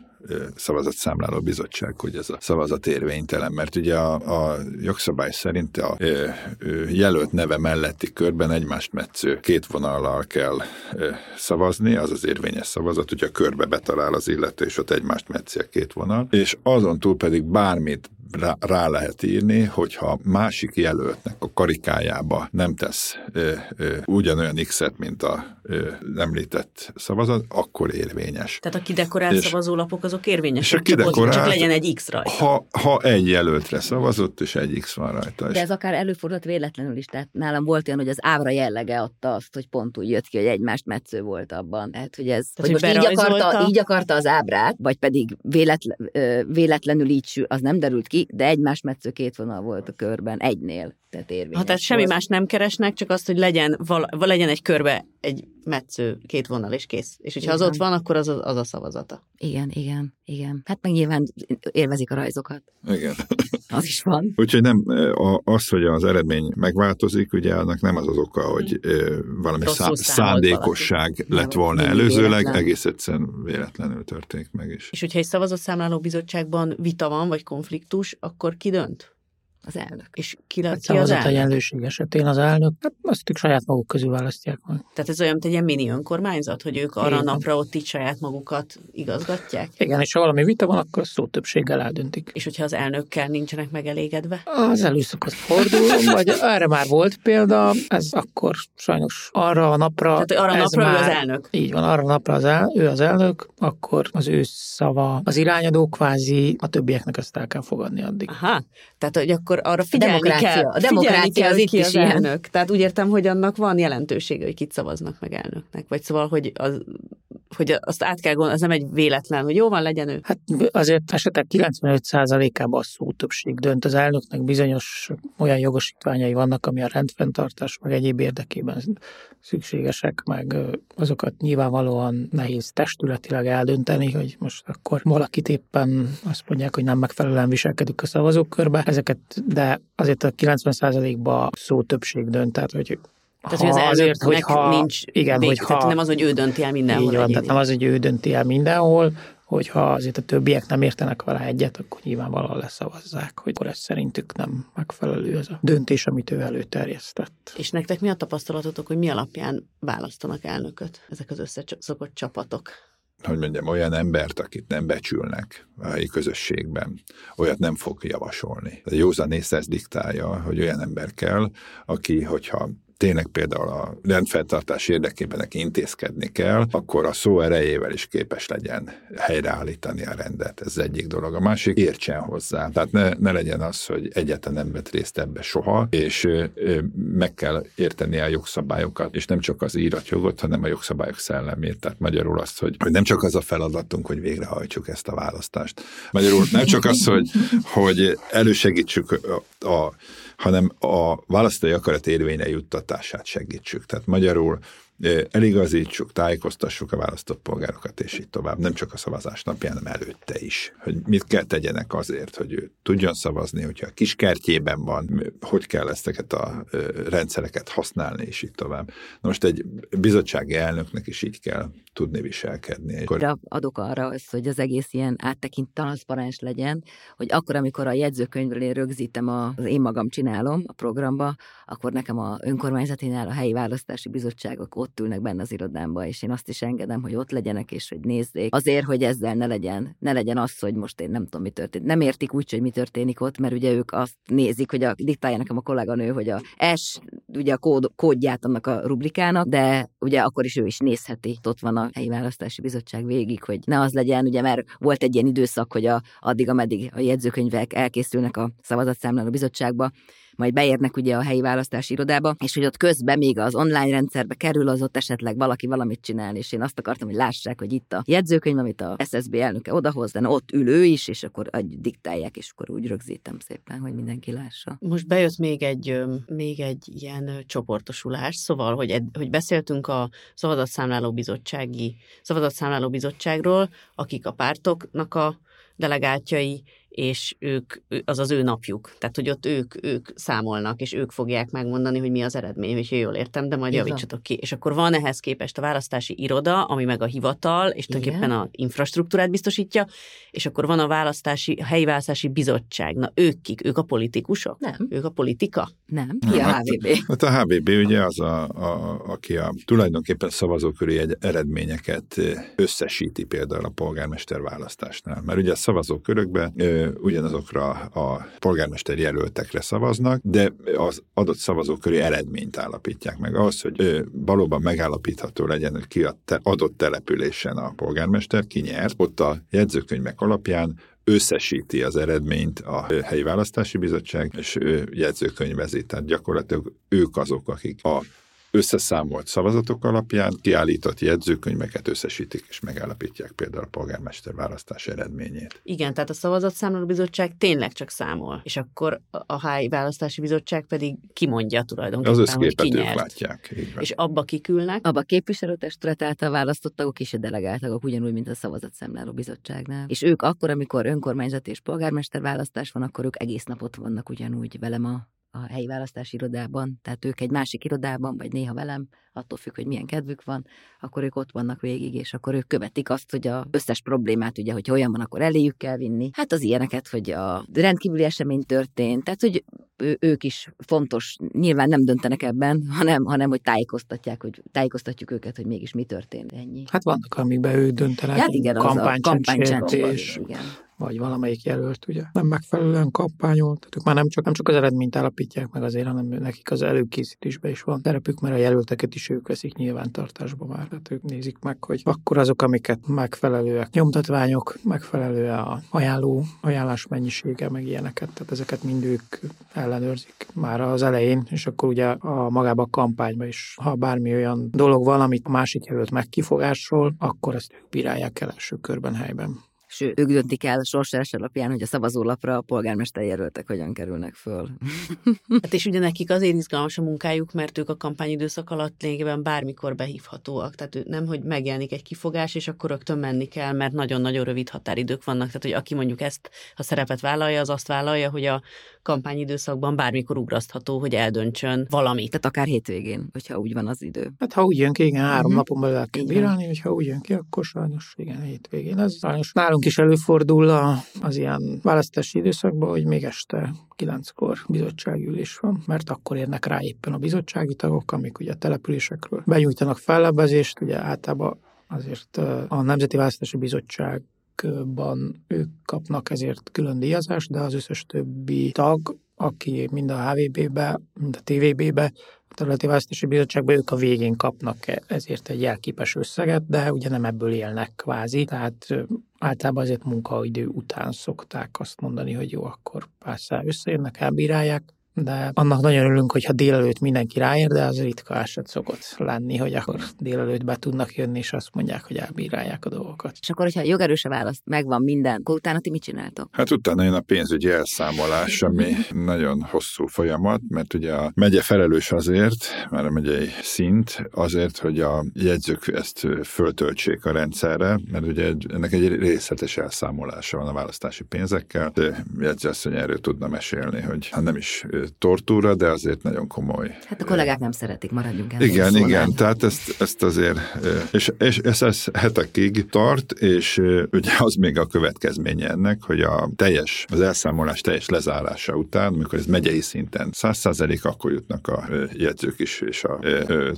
szavazatszámláló bizottság, hogy ez a szavazat érvénytelen, mert ugye a, a jogszabály szerint a ö, ö, jelölt neve melletti körben egymást metsző két vonallal kell ö, szavazni, az az érvényes szavazat, hogyha körbe betalál az illető, és ott egymást metszi a két vonal, és azon túl pedig bármit rá, rá lehet írni, hogyha másik jelöltnek a karikájába nem tesz ö, ö, ugyanolyan X-et, mint a ö, említett szavazat, akkor érvényes. Tehát a kidekorált és, szavazólapok azok érvényesek, csak, kidekorált, csak legyen egy X rajta. Ha, ha egy jelöltre szavazott, és egy X van rajta. De ez akár előfordult véletlenül is, tehát nálam volt olyan, hogy az ábra jellege adta azt, hogy pont úgy jött ki, hogy egymást metsző volt abban. Tehát, hogy ez, Tehát, hogy, hogy most így akarta, így akarta az ábrát, vagy pedig véletlen, véletlenül így, az nem derült ki, de egymás metsző két vonal volt a körben, egynél. Tehát érvényes. Ha tehát semmi más nem keresnek, csak azt, hogy legyen, val, legyen egy körbe egy metsző, két vonal, és kész. És hogyha igen. az ott van, akkor az, az a szavazata. Igen, igen, igen. Hát meg nyilván élvezik a rajzokat. Igen. Az is van. (laughs) Úgyhogy nem, az, hogy az eredmény megváltozik, ugye annak nem az az oka, hogy valami szá- szándékosság valaki. lett volna nem, előzőleg, véletlen. egész egyszerűen véletlenül történik meg is. És hogyha egy szavazatszámláló bizottságban vita van, vagy konfliktus, akkor ki dönt? Az elnök. És ki, hát ki az elnök? egyenlőség esetén az elnök, hát azt ők saját maguk közül választják meg. Tehát ez olyan, mint egy ilyen mini önkormányzat, hogy ők arra Igen. napra ott így saját magukat igazgatják? Igen, és ha valami vita van, akkor szó többséggel eldöntik. És hogyha az elnökkel nincsenek megelégedve? Az előszokott fordul, (laughs) vagy erre már volt példa, ez akkor sajnos arra a napra... Tehát arra a napra már, ő az elnök? Így van, arra a napra az el, ő az elnök, akkor az ő szava az irányadó kvázi, a többieknek ezt el kell fogadni addig. Aha, tehát hogy akkor arra figyelni a kell. A demokrácia kell, az itt is ilyen. elnök. Tehát úgy értem, hogy annak van jelentősége, hogy kit szavaznak meg elnöknek. Vagy szóval, hogy az, hogy azt át kell gondolni, az nem egy véletlen, hogy jó van, legyen ő. Hát azért esetek 95%-ában a szó többség dönt. Az elnöknek bizonyos olyan jogosítványai vannak, ami a rendfenntartás, meg egyéb érdekében szükségesek, meg azokat nyilvánvalóan nehéz testületileg eldönteni, hogy most akkor valakit éppen azt mondják, hogy nem megfelelően viselkedik a szavazókörbe. Ezeket, de azért a 90%-ban szó többség dönt, tehát hogy tehát, hogy az azért, hogyha, nincs igen, vég, hogyha, tehát nem az, hogy ő dönti el mindenhol. Így van, tehát nem az, hogy ő dönti el mindenhol, hogyha azért a többiek nem értenek vele egyet, akkor nyilvánvalóan leszavazzák, hogy akkor ez szerintük nem megfelelő ez a döntés, amit ő előterjesztett. És nektek mi a tapasztalatotok, hogy mi alapján választanak elnököt ezek az összeszokott csapatok? Hogy mondjam, olyan embert, akit nem becsülnek a helyi közösségben, olyat nem fog javasolni. A józan észre diktálja, hogy olyan ember kell, aki, hogyha tényleg például a rendfeltartás érdekében neki intézkedni kell, akkor a szó erejével is képes legyen helyreállítani a rendet. Ez egyik dolog. A másik, értsen hozzá. Tehát ne, ne legyen az, hogy egyetlen nem vett részt ebbe soha, és meg kell érteni a jogszabályokat, és nem csak az íratjogot, hanem a jogszabályok szellemét. Tehát magyarul azt, hogy nem csak az a feladatunk, hogy végrehajtsuk ezt a választást. Magyarul nem csak az, hogy, hogy elősegítsük a, a hanem a választói akarat érvényre juttatását segítsük. Tehát magyarul eligazítsuk, tájékoztassuk a választott polgárokat, és így tovább. Nem csak a szavazás napján, hanem előtte is. Hogy mit kell tegyenek azért, hogy ő tudjon szavazni, hogyha a kis kertjében van, hogy kell ezeket a rendszereket használni, és így tovább. Na most egy bizottsági elnöknek is így kell tudni viselkedni. De adok arra az, hogy az egész ilyen áttekint transzparens legyen, hogy akkor, amikor a jegyzőkönyvről én rögzítem, a, az én magam csinálom a programba, akkor nekem a önkormányzatinál a helyi választási bizottságok ott ülnek benne az irodámba, és én azt is engedem, hogy ott legyenek, és hogy nézzék. Azért, hogy ezzel ne legyen, ne legyen az, hogy most én nem tudom, mi történik. Nem értik úgy, hogy mi történik ott, mert ugye ők azt nézik, hogy a, diktálja nekem a kolléganő, hogy a S, ugye a kód, kódját annak a rubrikának, de ugye akkor is ő is nézheti. Ott van a helyi választási bizottság végig, hogy ne az legyen, ugye mert volt egy ilyen időszak, hogy a, addig, ameddig a jegyzőkönyvek elkészülnek a szavazatszámláló bizottságba, majd beérnek ugye a helyi választási irodába, és hogy ott közben még az online rendszerbe kerül, az ott esetleg valaki valamit csinál, és én azt akartam, hogy lássák, hogy itt a jegyzőkönyv, amit a SSB elnöke odahoz, de ott ül ő is, és akkor diktálják, és akkor úgy rögzítem szépen, hogy mindenki lássa. Most bejött még egy, még egy ilyen csoportosulás, szóval, hogy, ed, hogy beszéltünk a szavazatszámláló bizottsági, szavazatszámláló bizottságról, akik a pártoknak a delegáltjai, és ők, az az ő napjuk. Tehát, hogy ott ők, ők számolnak, és ők fogják megmondani, hogy mi az eredmény, és jól értem, de majd Igen. javítsatok ki. És akkor van ehhez képest a választási iroda, ami meg a hivatal, és tulajdonképpen a infrastruktúrát biztosítja, és akkor van a választási, a helyi választási bizottság. Na, ők kik? Ők a politikusok? Nem. Ők a politika? Nem. Ki a HVB? Hát, hát a HVB ugye az, a, a, aki a tulajdonképpen szavazóköri eredményeket összesíti például a polgármester választásnál. Mert ugye a szavazókörökben ugyanazokra a polgármester jelöltekre szavaznak, de az adott szavazóköri eredményt állapítják meg. Az, hogy valóban megállapítható legyen, hogy ki a te adott településen a polgármester, ki nyert, ott a jegyzőkönyvek alapján összesíti az eredményt a helyi választási bizottság, és ő jegyzőkönyvezi. Tehát gyakorlatilag ők azok, akik a összeszámolt szavazatok alapján kiállított jegyzőkönyveket összesítik és megállapítják például a polgármester választás eredményét. Igen, tehát a szavazatszámláló bizottság tényleg csak számol, és akkor a HI választási bizottság pedig kimondja tulajdonképpen, az hogy ki nyert. látják. És abba kikülnek. Abba a képviselőtestület által választott tagok és a delegált tagok, ugyanúgy, mint a szavazatszámláló bizottságnál. És ők akkor, amikor önkormányzat és polgármester választás van, akkor ők egész napot vannak ugyanúgy velem a a helyi választási irodában, tehát ők egy másik irodában, vagy néha velem, attól függ, hogy milyen kedvük van, akkor ők ott vannak végig, és akkor ők követik azt, hogy a összes problémát, ugye, hogy olyan van, akkor eléjük kell vinni. Hát az ilyeneket, hogy a rendkívüli esemény történt, tehát hogy ők is fontos, nyilván nem döntenek ebben, hanem, hanem hogy tájékoztatják, hogy tájékoztatjuk őket, hogy mégis mi történt, ennyi. Hát vannak, amikben ők döntenek, hát igen, kampánycsendsértés, igen vagy valamelyik jelölt ugye. Nem megfelelően kampányol, tehát ők már nem csak, nem csak az eredményt állapítják meg azért, hanem nekik az előkészítésben is van terepük, mert a jelölteket is ők veszik nyilvántartásba már, tehát ők nézik meg, hogy akkor azok, amiket megfelelőek nyomtatványok, megfelelő a ajánló, ajánlás mennyisége, meg ilyeneket, tehát ezeket mind ők ellenőrzik már az elején, és akkor ugye a magába a kampányba is, ha bármi olyan dolog van, amit a másik jelölt megkifogásol, akkor ezt ők bírálják el első körben helyben sőt, ők döntik el a sorsás alapján, hogy a szavazólapra a polgármester jelöltek hogyan kerülnek föl. (laughs) hát és ugye nekik azért izgalmas a munkájuk, mert ők a kampányidőszak alatt lényegében bármikor behívhatóak. Tehát nem, hogy megjelenik egy kifogás, és akkor rögtön menni kell, mert nagyon-nagyon rövid határidők vannak. Tehát, hogy aki mondjuk ezt a szerepet vállalja, az azt vállalja, hogy a kampányidőszakban bármikor ugrasztható, hogy eldöntsön valamit. Tehát akár hétvégén, hogyha úgy van az idő. Hát ha úgy jön ki, igen, három uh-huh. napon belül el kell bírálni, hogyha úgy jön ki, akkor sajnos igen, hétvégén. Ez sajnos nálunk is előfordul a, az ilyen választási időszakban, hogy még este kilenckor bizottságülés van, mert akkor érnek rá éppen a bizottsági tagok, amik ugye a településekről benyújtanak fellebbezést, ugye általában azért a Nemzeti Választási Bizottság ban ők kapnak ezért külön díjazást, de az összes többi tag, aki mind a HVB-be, mind a TVB-be, Területi Választási Bizottságban ők a végén kapnak ezért egy jelképes összeget, de ugye nem ebből élnek kvázi, tehát általában azért munkaidő után szokták azt mondani, hogy jó, akkor persze összejönnek, elbírálják, de annak nagyon örülünk, hogyha délelőtt mindenki ráér, de az ritka eset szokott lenni, hogy akkor délelőtt be tudnak jönni, és azt mondják, hogy elbírálják a dolgokat. És akkor, hogyha jogerős a választ, megvan minden, akkor utána ti mit csináltok? Hát utána jön a pénzügyi elszámolás, ami nagyon hosszú folyamat, mert ugye a megye felelős azért, mert a megyei szint, azért, hogy a jegyzők ezt föltöltsék a rendszerre, mert ugye ennek egy részletes elszámolása van a választási pénzekkel. Jegyzőasszony erről tudna mesélni, hogy ha nem is tortúra, de azért nagyon komoly. Hát a kollégák nem szeretik, maradjunk el. Igen, szóval. igen, tehát ezt, ezt azért, és, és ez, ez hetekig tart, és ugye az még a következménye ennek, hogy a teljes, az elszámolás teljes lezárása után, amikor ez megyei szinten 100 akkor jutnak a jegyzők is, és a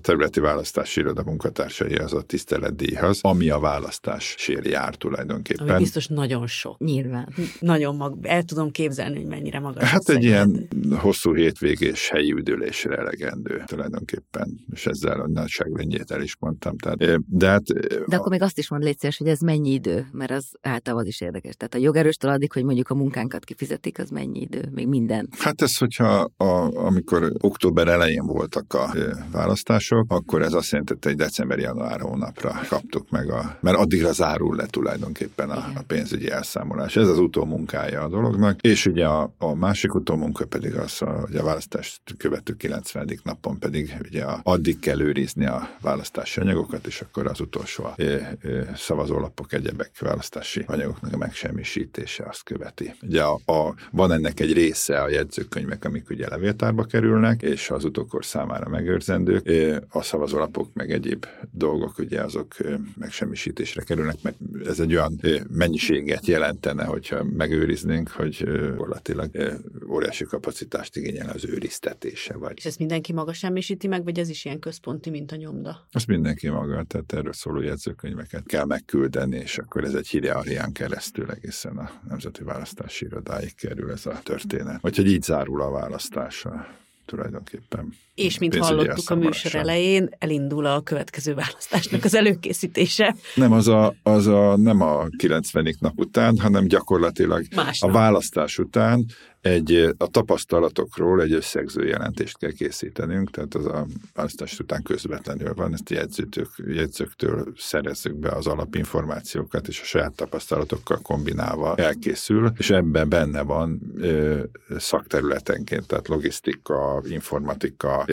területi választási iroda munkatársai az a tiszteletdíjhoz, ami a választás sér jár tulajdonképpen. Ami biztos nagyon sok. Nyilván. Nagyon mag, el tudom képzelni, hogy mennyire magas. Hát egy ilyen hosszú hétvégés helyi üdülésre elegendő tulajdonképpen, és ezzel a nagyságrendjét el is mondtam. Tehát, de, hát, de a... akkor még azt is mond légy hogy ez mennyi idő, mert az általában az is érdekes. Tehát a jogerőstől addig, hogy mondjuk a munkánkat kifizetik, az mennyi idő, még minden. Hát ez, hogyha a, amikor október elején voltak a választások, akkor ez azt jelenti, hogy december-január hónapra kaptuk meg, a, mert addigra zárul le tulajdonképpen a, a pénzügyi elszámolás. Ez az utómunkája a dolognak, és ugye a, a másik utómunka pedig az, hogy a választást követő 90. napon pedig ugye addig kell őrizni a választási anyagokat, és akkor az utolsó a, szavazólapok, egyebek választási anyagoknak a megsemmisítése azt követi. Ugye a, a, van ennek egy része a jegyzőkönyvek, amik ugye levéltárba kerülnek, és az utókor számára megőrzendők. A szavazólapok meg egyéb dolgok ugye azok megsemmisítésre kerülnek, mert ez egy olyan mennyiséget jelentene, hogyha megőriznénk, hogy gyakorlatilag óriási kapacitást igényel az őriztetése. Vagy. És ezt mindenki maga semmisíti meg, vagy ez is ilyen központi, mint a nyomda? Azt mindenki maga, tehát erről szóló jegyzőkönyveket kell megküldeni, és akkor ez egy hidearián keresztül egészen a Nemzeti Választási Irodáig kerül ez a történet. Vagy hogy így zárul a választása tulajdonképpen. És mint hallottuk a műsor elején, elindul a következő választásnak az előkészítése. Nem, az a, az a, nem a 90. nap után, hanem gyakorlatilag Másnap. a választás után egy, a tapasztalatokról egy összegző jelentést kell készítenünk, tehát az a választás után közvetlenül van, ezt jegyzőtök, jegyzőktől szerezzük be az alapinformációkat, és a saját tapasztalatokkal kombinálva elkészül, és ebben benne van ö, szakterületenként, tehát logisztika, informatika,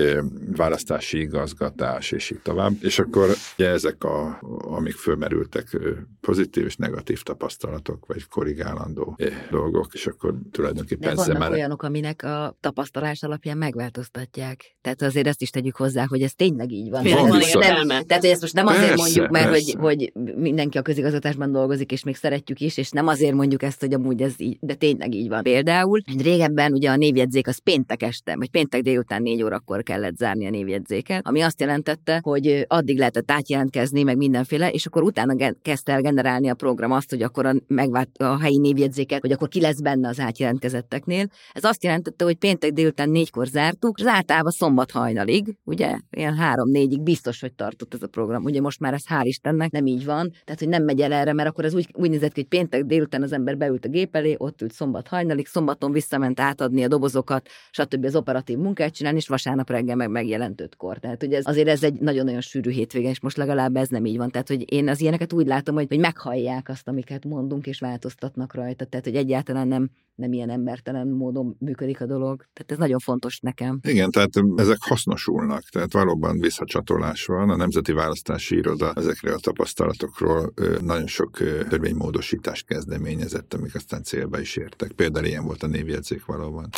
választási igazgatás, és így tovább. És akkor ugye ezek, a, amik fölmerültek, pozitív és negatív tapasztalatok, vagy korrigálandó dolgok, és akkor tulajdonképpen vannak már... olyanok, aminek a tapasztalás alapján megváltoztatják. Tehát azért ezt is tegyük hozzá, hogy ez tényleg így van. van, van nem, tehát hogy ezt most nem azért persze, mondjuk, mert hogy, hogy mindenki a közigazgatásban dolgozik, és még szeretjük is, és nem azért mondjuk ezt, hogy amúgy ez így, de tényleg így van. Például, hogy régebben ugye a névjegyzék az péntek este, vagy péntek délután négy órakor kellett zárni a névjegyzéket, ami azt jelentette, hogy addig lehetett átjelentkezni, meg mindenféle, és akkor utána kezdte el generálni a program azt, hogy akkor a, megvált a helyi névjegyzéket, hogy akkor ki lesz benne az átjelentkezetteknél. Ez azt jelentette, hogy péntek délután négykor zártuk, és általában szombat hajnalig, ugye, ilyen három-négyig biztos, hogy tartott ez a program. Ugye most már ez hál' Istennek nem így van, tehát hogy nem megy el erre, mert akkor ez úgy, úgy nézett ki, hogy péntek délután az ember beült a gép elé, ott ült szombat hajnalig, szombaton visszament átadni a dobozokat, stb. az operatív munkát csinálni, és vasárnap reggel meg megjelent ötkor. Tehát, hogy ez, azért ez egy nagyon-nagyon sűrű hétvége, és most legalább ez nem így van. Tehát, hogy én az ilyeneket úgy látom, hogy, hogy meghallják azt, amiket mondunk, és változtatnak rajta. Tehát, hogy egyáltalán nem, nem ilyen embertelen módon működik a dolog. Tehát ez nagyon fontos nekem. Igen, tehát ezek hasznosulnak, tehát valóban visszacsatolás van. A Nemzeti Választási Iroda ezekről a tapasztalatokról nagyon sok törvénymódosítást kezdeményezett, amik aztán célba is értek. Például ilyen volt a névjegyzék valóban.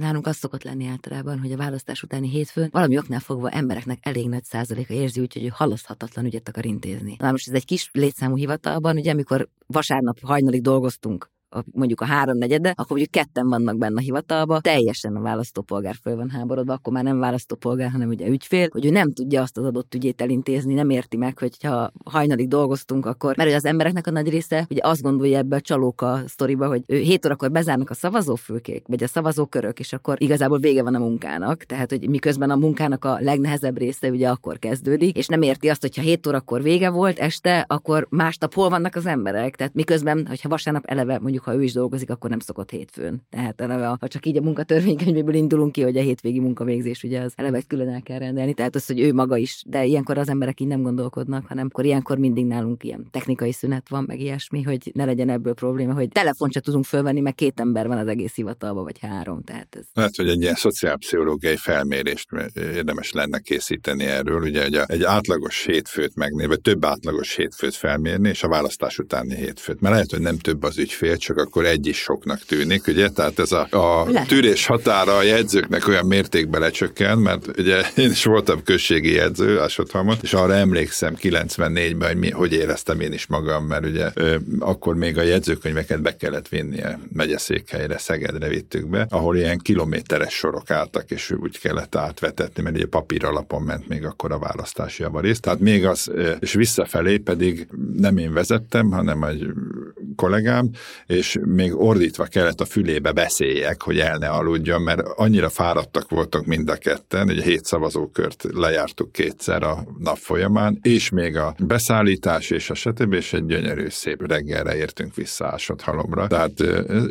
Nálunk az szokott lenni általában, hogy a választás utáni hétfőn valami oknál fogva embereknek elég nagy százaléka érzi úgy, hogy ő halaszthatatlan ügyet akar intézni. Na most ez egy kis létszámú hivatalban, ugye amikor vasárnap hajnalig dolgoztunk a, mondjuk a háromnegyede, akkor mondjuk ketten vannak benne a hivatalba, teljesen a választópolgár föl van háborodva, akkor már nem választópolgár, hanem ugye ügyfél, hogy ő nem tudja azt az adott ügyét elintézni, nem érti meg, hogy ha hajnalig dolgoztunk, akkor, mert az embereknek a nagy része ugye azt gondolja ebbe a csalóka sztoriba, hogy ő 7 órakor bezárnak a szavazófülkék, vagy a szavazókörök, és akkor igazából vége van a munkának, tehát hogy miközben a munkának a legnehezebb része ugye akkor kezdődik, és nem érti azt, hogy ha 7 órakor vége volt este, akkor másnap hol vannak az emberek, tehát miközben, hogyha vasárnap eleve mondjuk mondjuk ha ő is dolgozik, akkor nem szokott hétfőn. Tehát eleve, ha csak így a munkatörvénykönyvéből indulunk ki, hogy a hétvégi munkavégzés ugye az eleve külön el kell rendelni, tehát az, hogy ő maga is, de ilyenkor az emberek így nem gondolkodnak, hanem akkor ilyenkor mindig nálunk ilyen technikai szünet van, meg ilyesmi, hogy ne legyen ebből probléma, hogy telefont se tudunk fölvenni, mert két ember van az egész hivatalban, vagy három. Tehát ez... Lehet, hogy egy ilyen szociálpszichológiai felmérést érdemes lenne készíteni erről, ugye egy, egy átlagos hétfőt megnézve, több átlagos hétfőt felmérni, és a választás utáni hétfőt. Mert lehet, hogy nem több az ügyfél, csak akkor egy is soknak tűnik, ugye? Tehát ez a, a tűrés határa a jegyzőknek olyan mértékben lecsökken, mert ugye (laughs) én is voltam községi jegyző Ásodhalmon, és arra emlékszem 94-ben, hogy, mi, hogy éreztem én is magam, mert ugye ö, akkor még a jegyzőkönyveket be kellett vinni a megyeszékhelyre, Szegedre vittük be, ahol ilyen kilométeres sorok álltak, és úgy kellett átvetetni, mert ugye papír alapon ment még akkor a választási javarészt. Tehát még az, és visszafelé pedig nem én vezettem, hanem egy kollégám, és még ordítva kellett a fülébe beszéljek, hogy el ne aludjon, mert annyira fáradtak voltak mind a ketten, a hét szavazókört lejártuk kétszer a nap folyamán, és még a beszállítás és a stb. és egy gyönyörű szép reggelre értünk vissza Ásodhalomra. Tehát,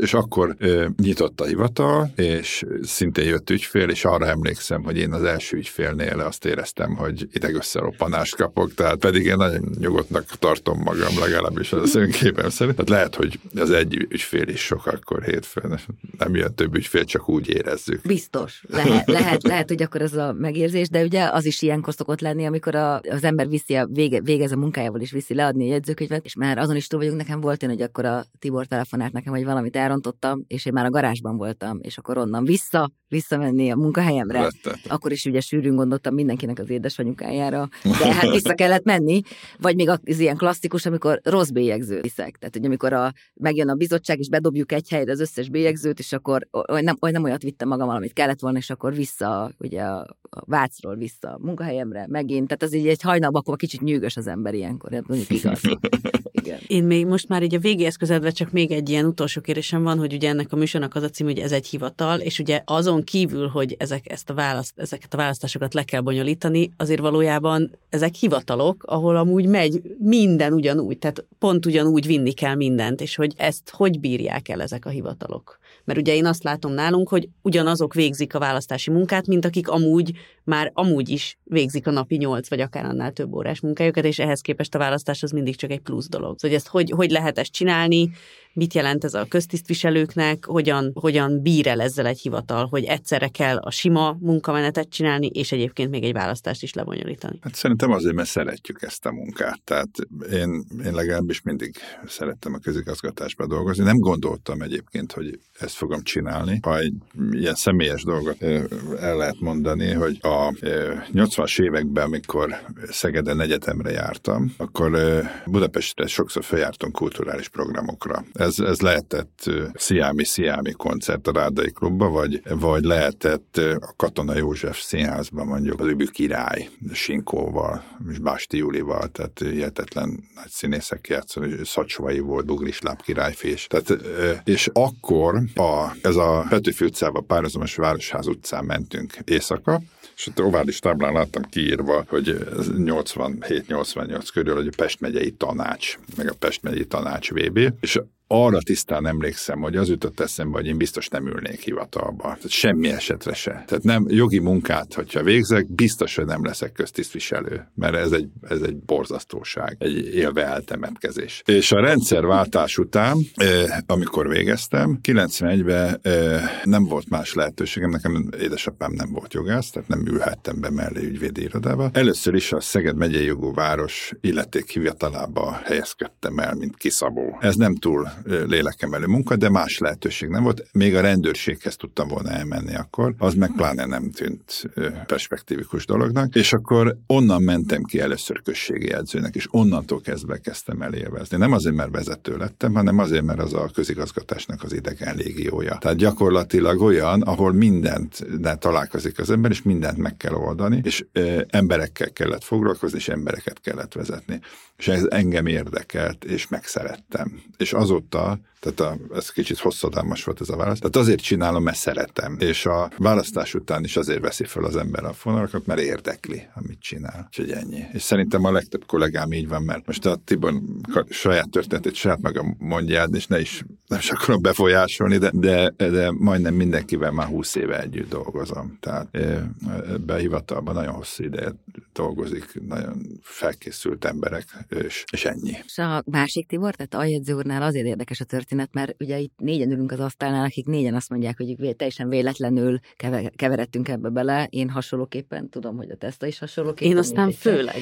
és akkor nyitott a hivatal, és szintén jött ügyfél, és arra emlékszem, hogy én az első ügyfélnél azt éreztem, hogy idegösszeroppanást kapok, tehát pedig én nagyon nyugodtnak tartom magam, legalábbis az önképem szerint. Tehát lehet, hogy az egy ügyfél is sok akkor hétfőn. Nem jön több ügyfél, csak úgy érezzük. Biztos. Lehet, lehet, lehet hogy akkor az a megérzés, de ugye az is ilyenkor szokott lenni, amikor a, az ember viszi a vége, végez a munkájával is viszi leadni a jegyzőkönyvet, és már azon is túl vagyunk, nekem volt én, hogy akkor a Tibor telefonált nekem, hogy valamit elrontottam, és én már a garázsban voltam, és akkor onnan vissza, visszamenni a munkahelyemre. Vettet. Akkor is ugye sűrűn gondoltam mindenkinek az édesanyukájára, de (laughs) hát vissza kellett menni, vagy még az ilyen klasszikus, amikor rossz bélyegző viszek. Tehát, hogy amikor a, megjön a bizottság, és bedobjuk egy helyre az összes bélyegzőt, és akkor olyan nem, olyan nem olyat vittem magam, amit kellett volna, és akkor vissza, ugye a, Vácról vissza a munkahelyemre, megint. Tehát az így egy hajnalban akkor kicsit nyűgös az ember ilyenkor, hát mondjuk igaz. Igen. Én még most már így a végéhez közeledve csak még egy ilyen utolsó kérésem van, hogy ugye ennek a műsornak az a cím, hogy ez egy hivatal, és ugye azon kívül, hogy ezek, ezt a választ, ezeket a választásokat le kell bonyolítani, azért valójában ezek hivatalok, ahol amúgy megy minden ugyanúgy, tehát pont ugyanúgy vinni kell mindent, és hogy ezt hogy bírják el ezek a hivatalok. Mert ugye én azt látom nálunk, hogy ugyanazok végzik a választási munkát, mint akik amúgy már amúgy is végzik a napi nyolc vagy akár annál több órás munkájukat, és ehhez képest a választás az mindig csak egy plusz dolog. Szóval ezt hogy, hogy lehet ezt csinálni, mit jelent ez a köztisztviselőknek, hogyan, hogyan bír el ezzel egy hivatal, hogy egyszerre kell a sima munkamenetet csinálni, és egyébként még egy választást is lebonyolítani. Hát szerintem azért, mert szeretjük ezt a munkát. Tehát én, én legalábbis mindig szerettem a közigazgatásba dolgozni. Nem gondoltam egyébként, hogy ezt fogom csinálni. Ha egy ilyen személyes dolgot el lehet mondani, hogy a 80-as években, amikor Szegeden egyetemre jártam, akkor Budapestre sokszor feljártunk kulturális programokra. Ez, ez lehetett Sziámi-Sziámi koncert a Rádai Klubba, vagy, vagy lehetett a Katona József színházban mondjuk az Übű király Sinkóval, és Básti Julival, tehát hihetetlen nagy színészek játszani, Szacsvai volt, Bugris Láb királyfés. Tehát, és akkor a, ez a Petőfi utcában párhuzamos Városház utcán mentünk éjszaka, és ott ovális táblán láttam kiírva, hogy 87-88 körül, hogy a Pest megyei tanács, meg a Pest megyei tanács VB, és arra tisztán emlékszem, hogy az jutott eszembe, hogy én biztos nem ülnék hivatalba. Tehát semmi esetre se. Tehát nem jogi munkát, hogyha végzek, biztos, hogy nem leszek köztisztviselő, mert ez egy, ez egy borzasztóság, egy élve eltemetkezés. És a rendszerváltás után, eh, amikor végeztem, 91-ben eh, nem volt más lehetőségem, nekem édesapám nem volt jogász, tehát nem ülhettem be mellé ügyvédi irodába. Először is a Szeged megyei jogú város illeték hivatalába helyezkedtem el, mint kiszabó. Ez nem túl lélekemelő munka, de más lehetőség nem volt. Még a rendőrséghez tudtam volna elmenni akkor, az meg pláne nem tűnt perspektívikus dolognak, és akkor onnan mentem ki először községi edzőnek, és onnantól kezdve kezdtem el élvezni. Nem azért, mert vezető lettem, hanem azért, mert az a közigazgatásnak az idegen légiója. Tehát gyakorlatilag olyan, ahol mindent de találkozik az ember, és mindent meg kell oldani, és ö, emberekkel kellett foglalkozni, és embereket kellett vezetni. És ez engem érdekelt, és megszerettem. És azóta azóta, tehát a, ez kicsit hosszadalmas volt ez a válasz, tehát azért csinálom, mert szeretem, és a választás után is azért veszi fel az ember a fonalakat, mert érdekli, amit csinál. Úgyhogy ennyi. És szerintem a legtöbb kollégám így van, mert most a Tibor saját történetét saját maga mondja, és ne is, nem is akarom befolyásolni, de, de, de majdnem mindenkivel már húsz éve együtt dolgozom. Tehát ebbe a hivatalban nagyon hosszú ideje dolgozik, nagyon felkészült emberek, és, és ennyi. És a másik Tibor, tehát a úrnál azért érdekes a történet, mert ugye itt négyen ülünk az asztalnál, akik négyen azt mondják, hogy teljesen véletlenül keveredtünk ebbe bele. Én hasonlóképpen tudom, hogy a teszta is hasonlóképpen. Én aztán főleg.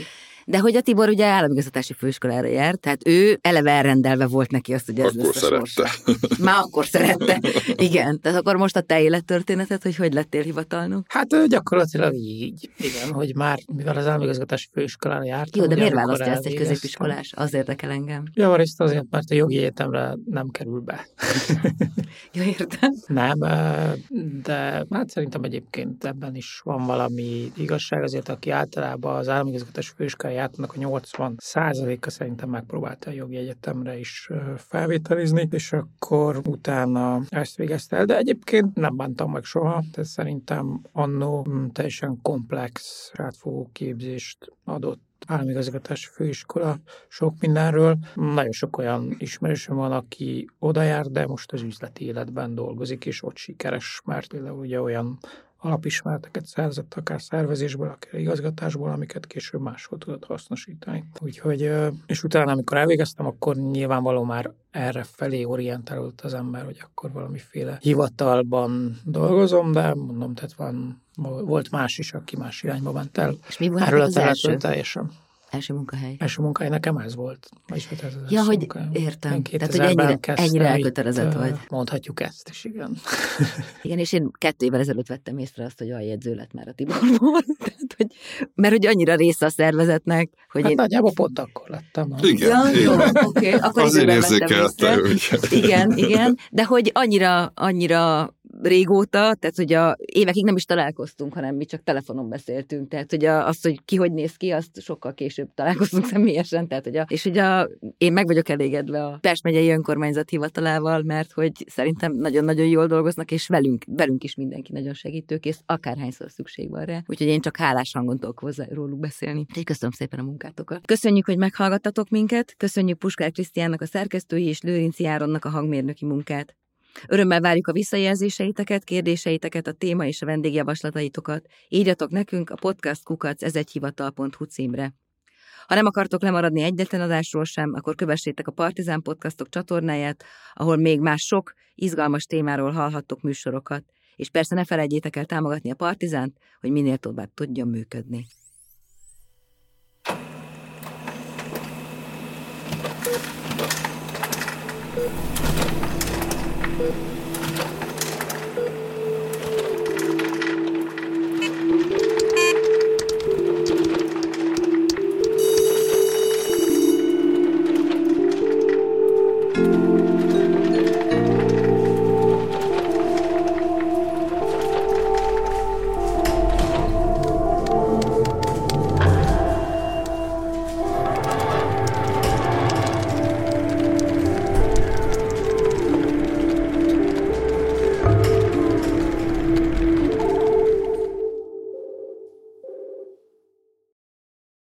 De hogy a Tibor ugye államigazgatási főiskolára járt, tehát ő eleve elrendelve volt neki azt, hogy ez akkor lesz a szerette. Már akkor szerette. Igen. Tehát akkor most a te élettörténeted, hogy hogy lettél hivatalnok? Hát gyakorlatilag így. Igen, hogy már, mivel az államigazgatási főiskolára járt. Jó, de miért választja ezt egy középiskolás? Az érdekel engem. Javarészt azért, mert a jogi egyetemre nem kerül be. (laughs) Jó, értem. Nem, de hát szerintem egyébként ebben is van valami igazság, azért aki általában az államigazgatási főiskolára jártanak, a 80 százaléka szerintem megpróbálta a jogi egyetemre is felvételizni, és akkor utána ezt végezte el, de egyébként nem bántam meg soha, tehát szerintem annó mm, teljesen komplex rátfogó képzést adott államigazgatási főiskola sok mindenről. Nagyon sok olyan ismerősöm van, aki oda jár, de most az üzleti életben dolgozik, és ott sikeres, mert például ugye olyan alapismereteket szerzett, akár szervezésből, akár igazgatásból, amiket később máshol tudott hasznosítani. Úgyhogy, és utána, amikor elvégeztem, akkor nyilvánvaló már erre felé orientálódott az ember, hogy akkor valamiféle hivatalban dolgozom, de mondom, tehát van, volt más is, aki más irányba ment el. És mi volt az első? teljesen. Első munkahely. Első munkahely nekem ez volt. Vagyis hát ez az ja, hogy munkahely. értem. Tehát, hogy ennyire, ennyire elkötelezett vagy. Mondhatjuk ezt is, igen. (laughs) igen, és én kettő évvel ezelőtt vettem észre azt, hogy jegyző lett már a Tiborból. (laughs) Tehát, hogy, mert hogy annyira része a szervezetnek, hogy hát én... nagyjából pont akkor lettem. Igen, ja, jó, oké, okay, akkor Azért érzékelte, Igen, igen, de hogy annyira, annyira régóta, tehát hogy a évekig nem is találkoztunk, hanem mi csak telefonon beszéltünk, tehát hogy a, az, hogy ki hogy néz ki, azt sokkal később találkoztunk (laughs) személyesen, tehát hogy a, és hogy a, én meg vagyok elégedve a Pest megyei önkormányzat hivatalával, mert hogy szerintem nagyon-nagyon jól dolgoznak, és velünk, velünk is mindenki nagyon segítőkész, akárhányszor szükség van rá. Úgyhogy én csak hálás hangon tudok hozzá róluk beszélni. Úgyhogy köszönöm szépen a munkátokat. Köszönjük, hogy meghallgattatok minket, köszönjük Puskár Krisztiánnak a szerkesztői és Lőrinci Áronnak a hangmérnöki munkát. Örömmel várjuk a visszajelzéseiteket, kérdéseiteket, a téma és a vendégjavaslataitokat. Írjatok nekünk a podcastkukac ez egy hivatal.hu címre. Ha nem akartok lemaradni egyetlen adásról sem, akkor kövessétek a Partizán Podcastok csatornáját, ahol még más sok, izgalmas témáról hallhattok műsorokat. És persze ne felejtjétek el támogatni a Partizánt, hogy minél tovább tudjon működni.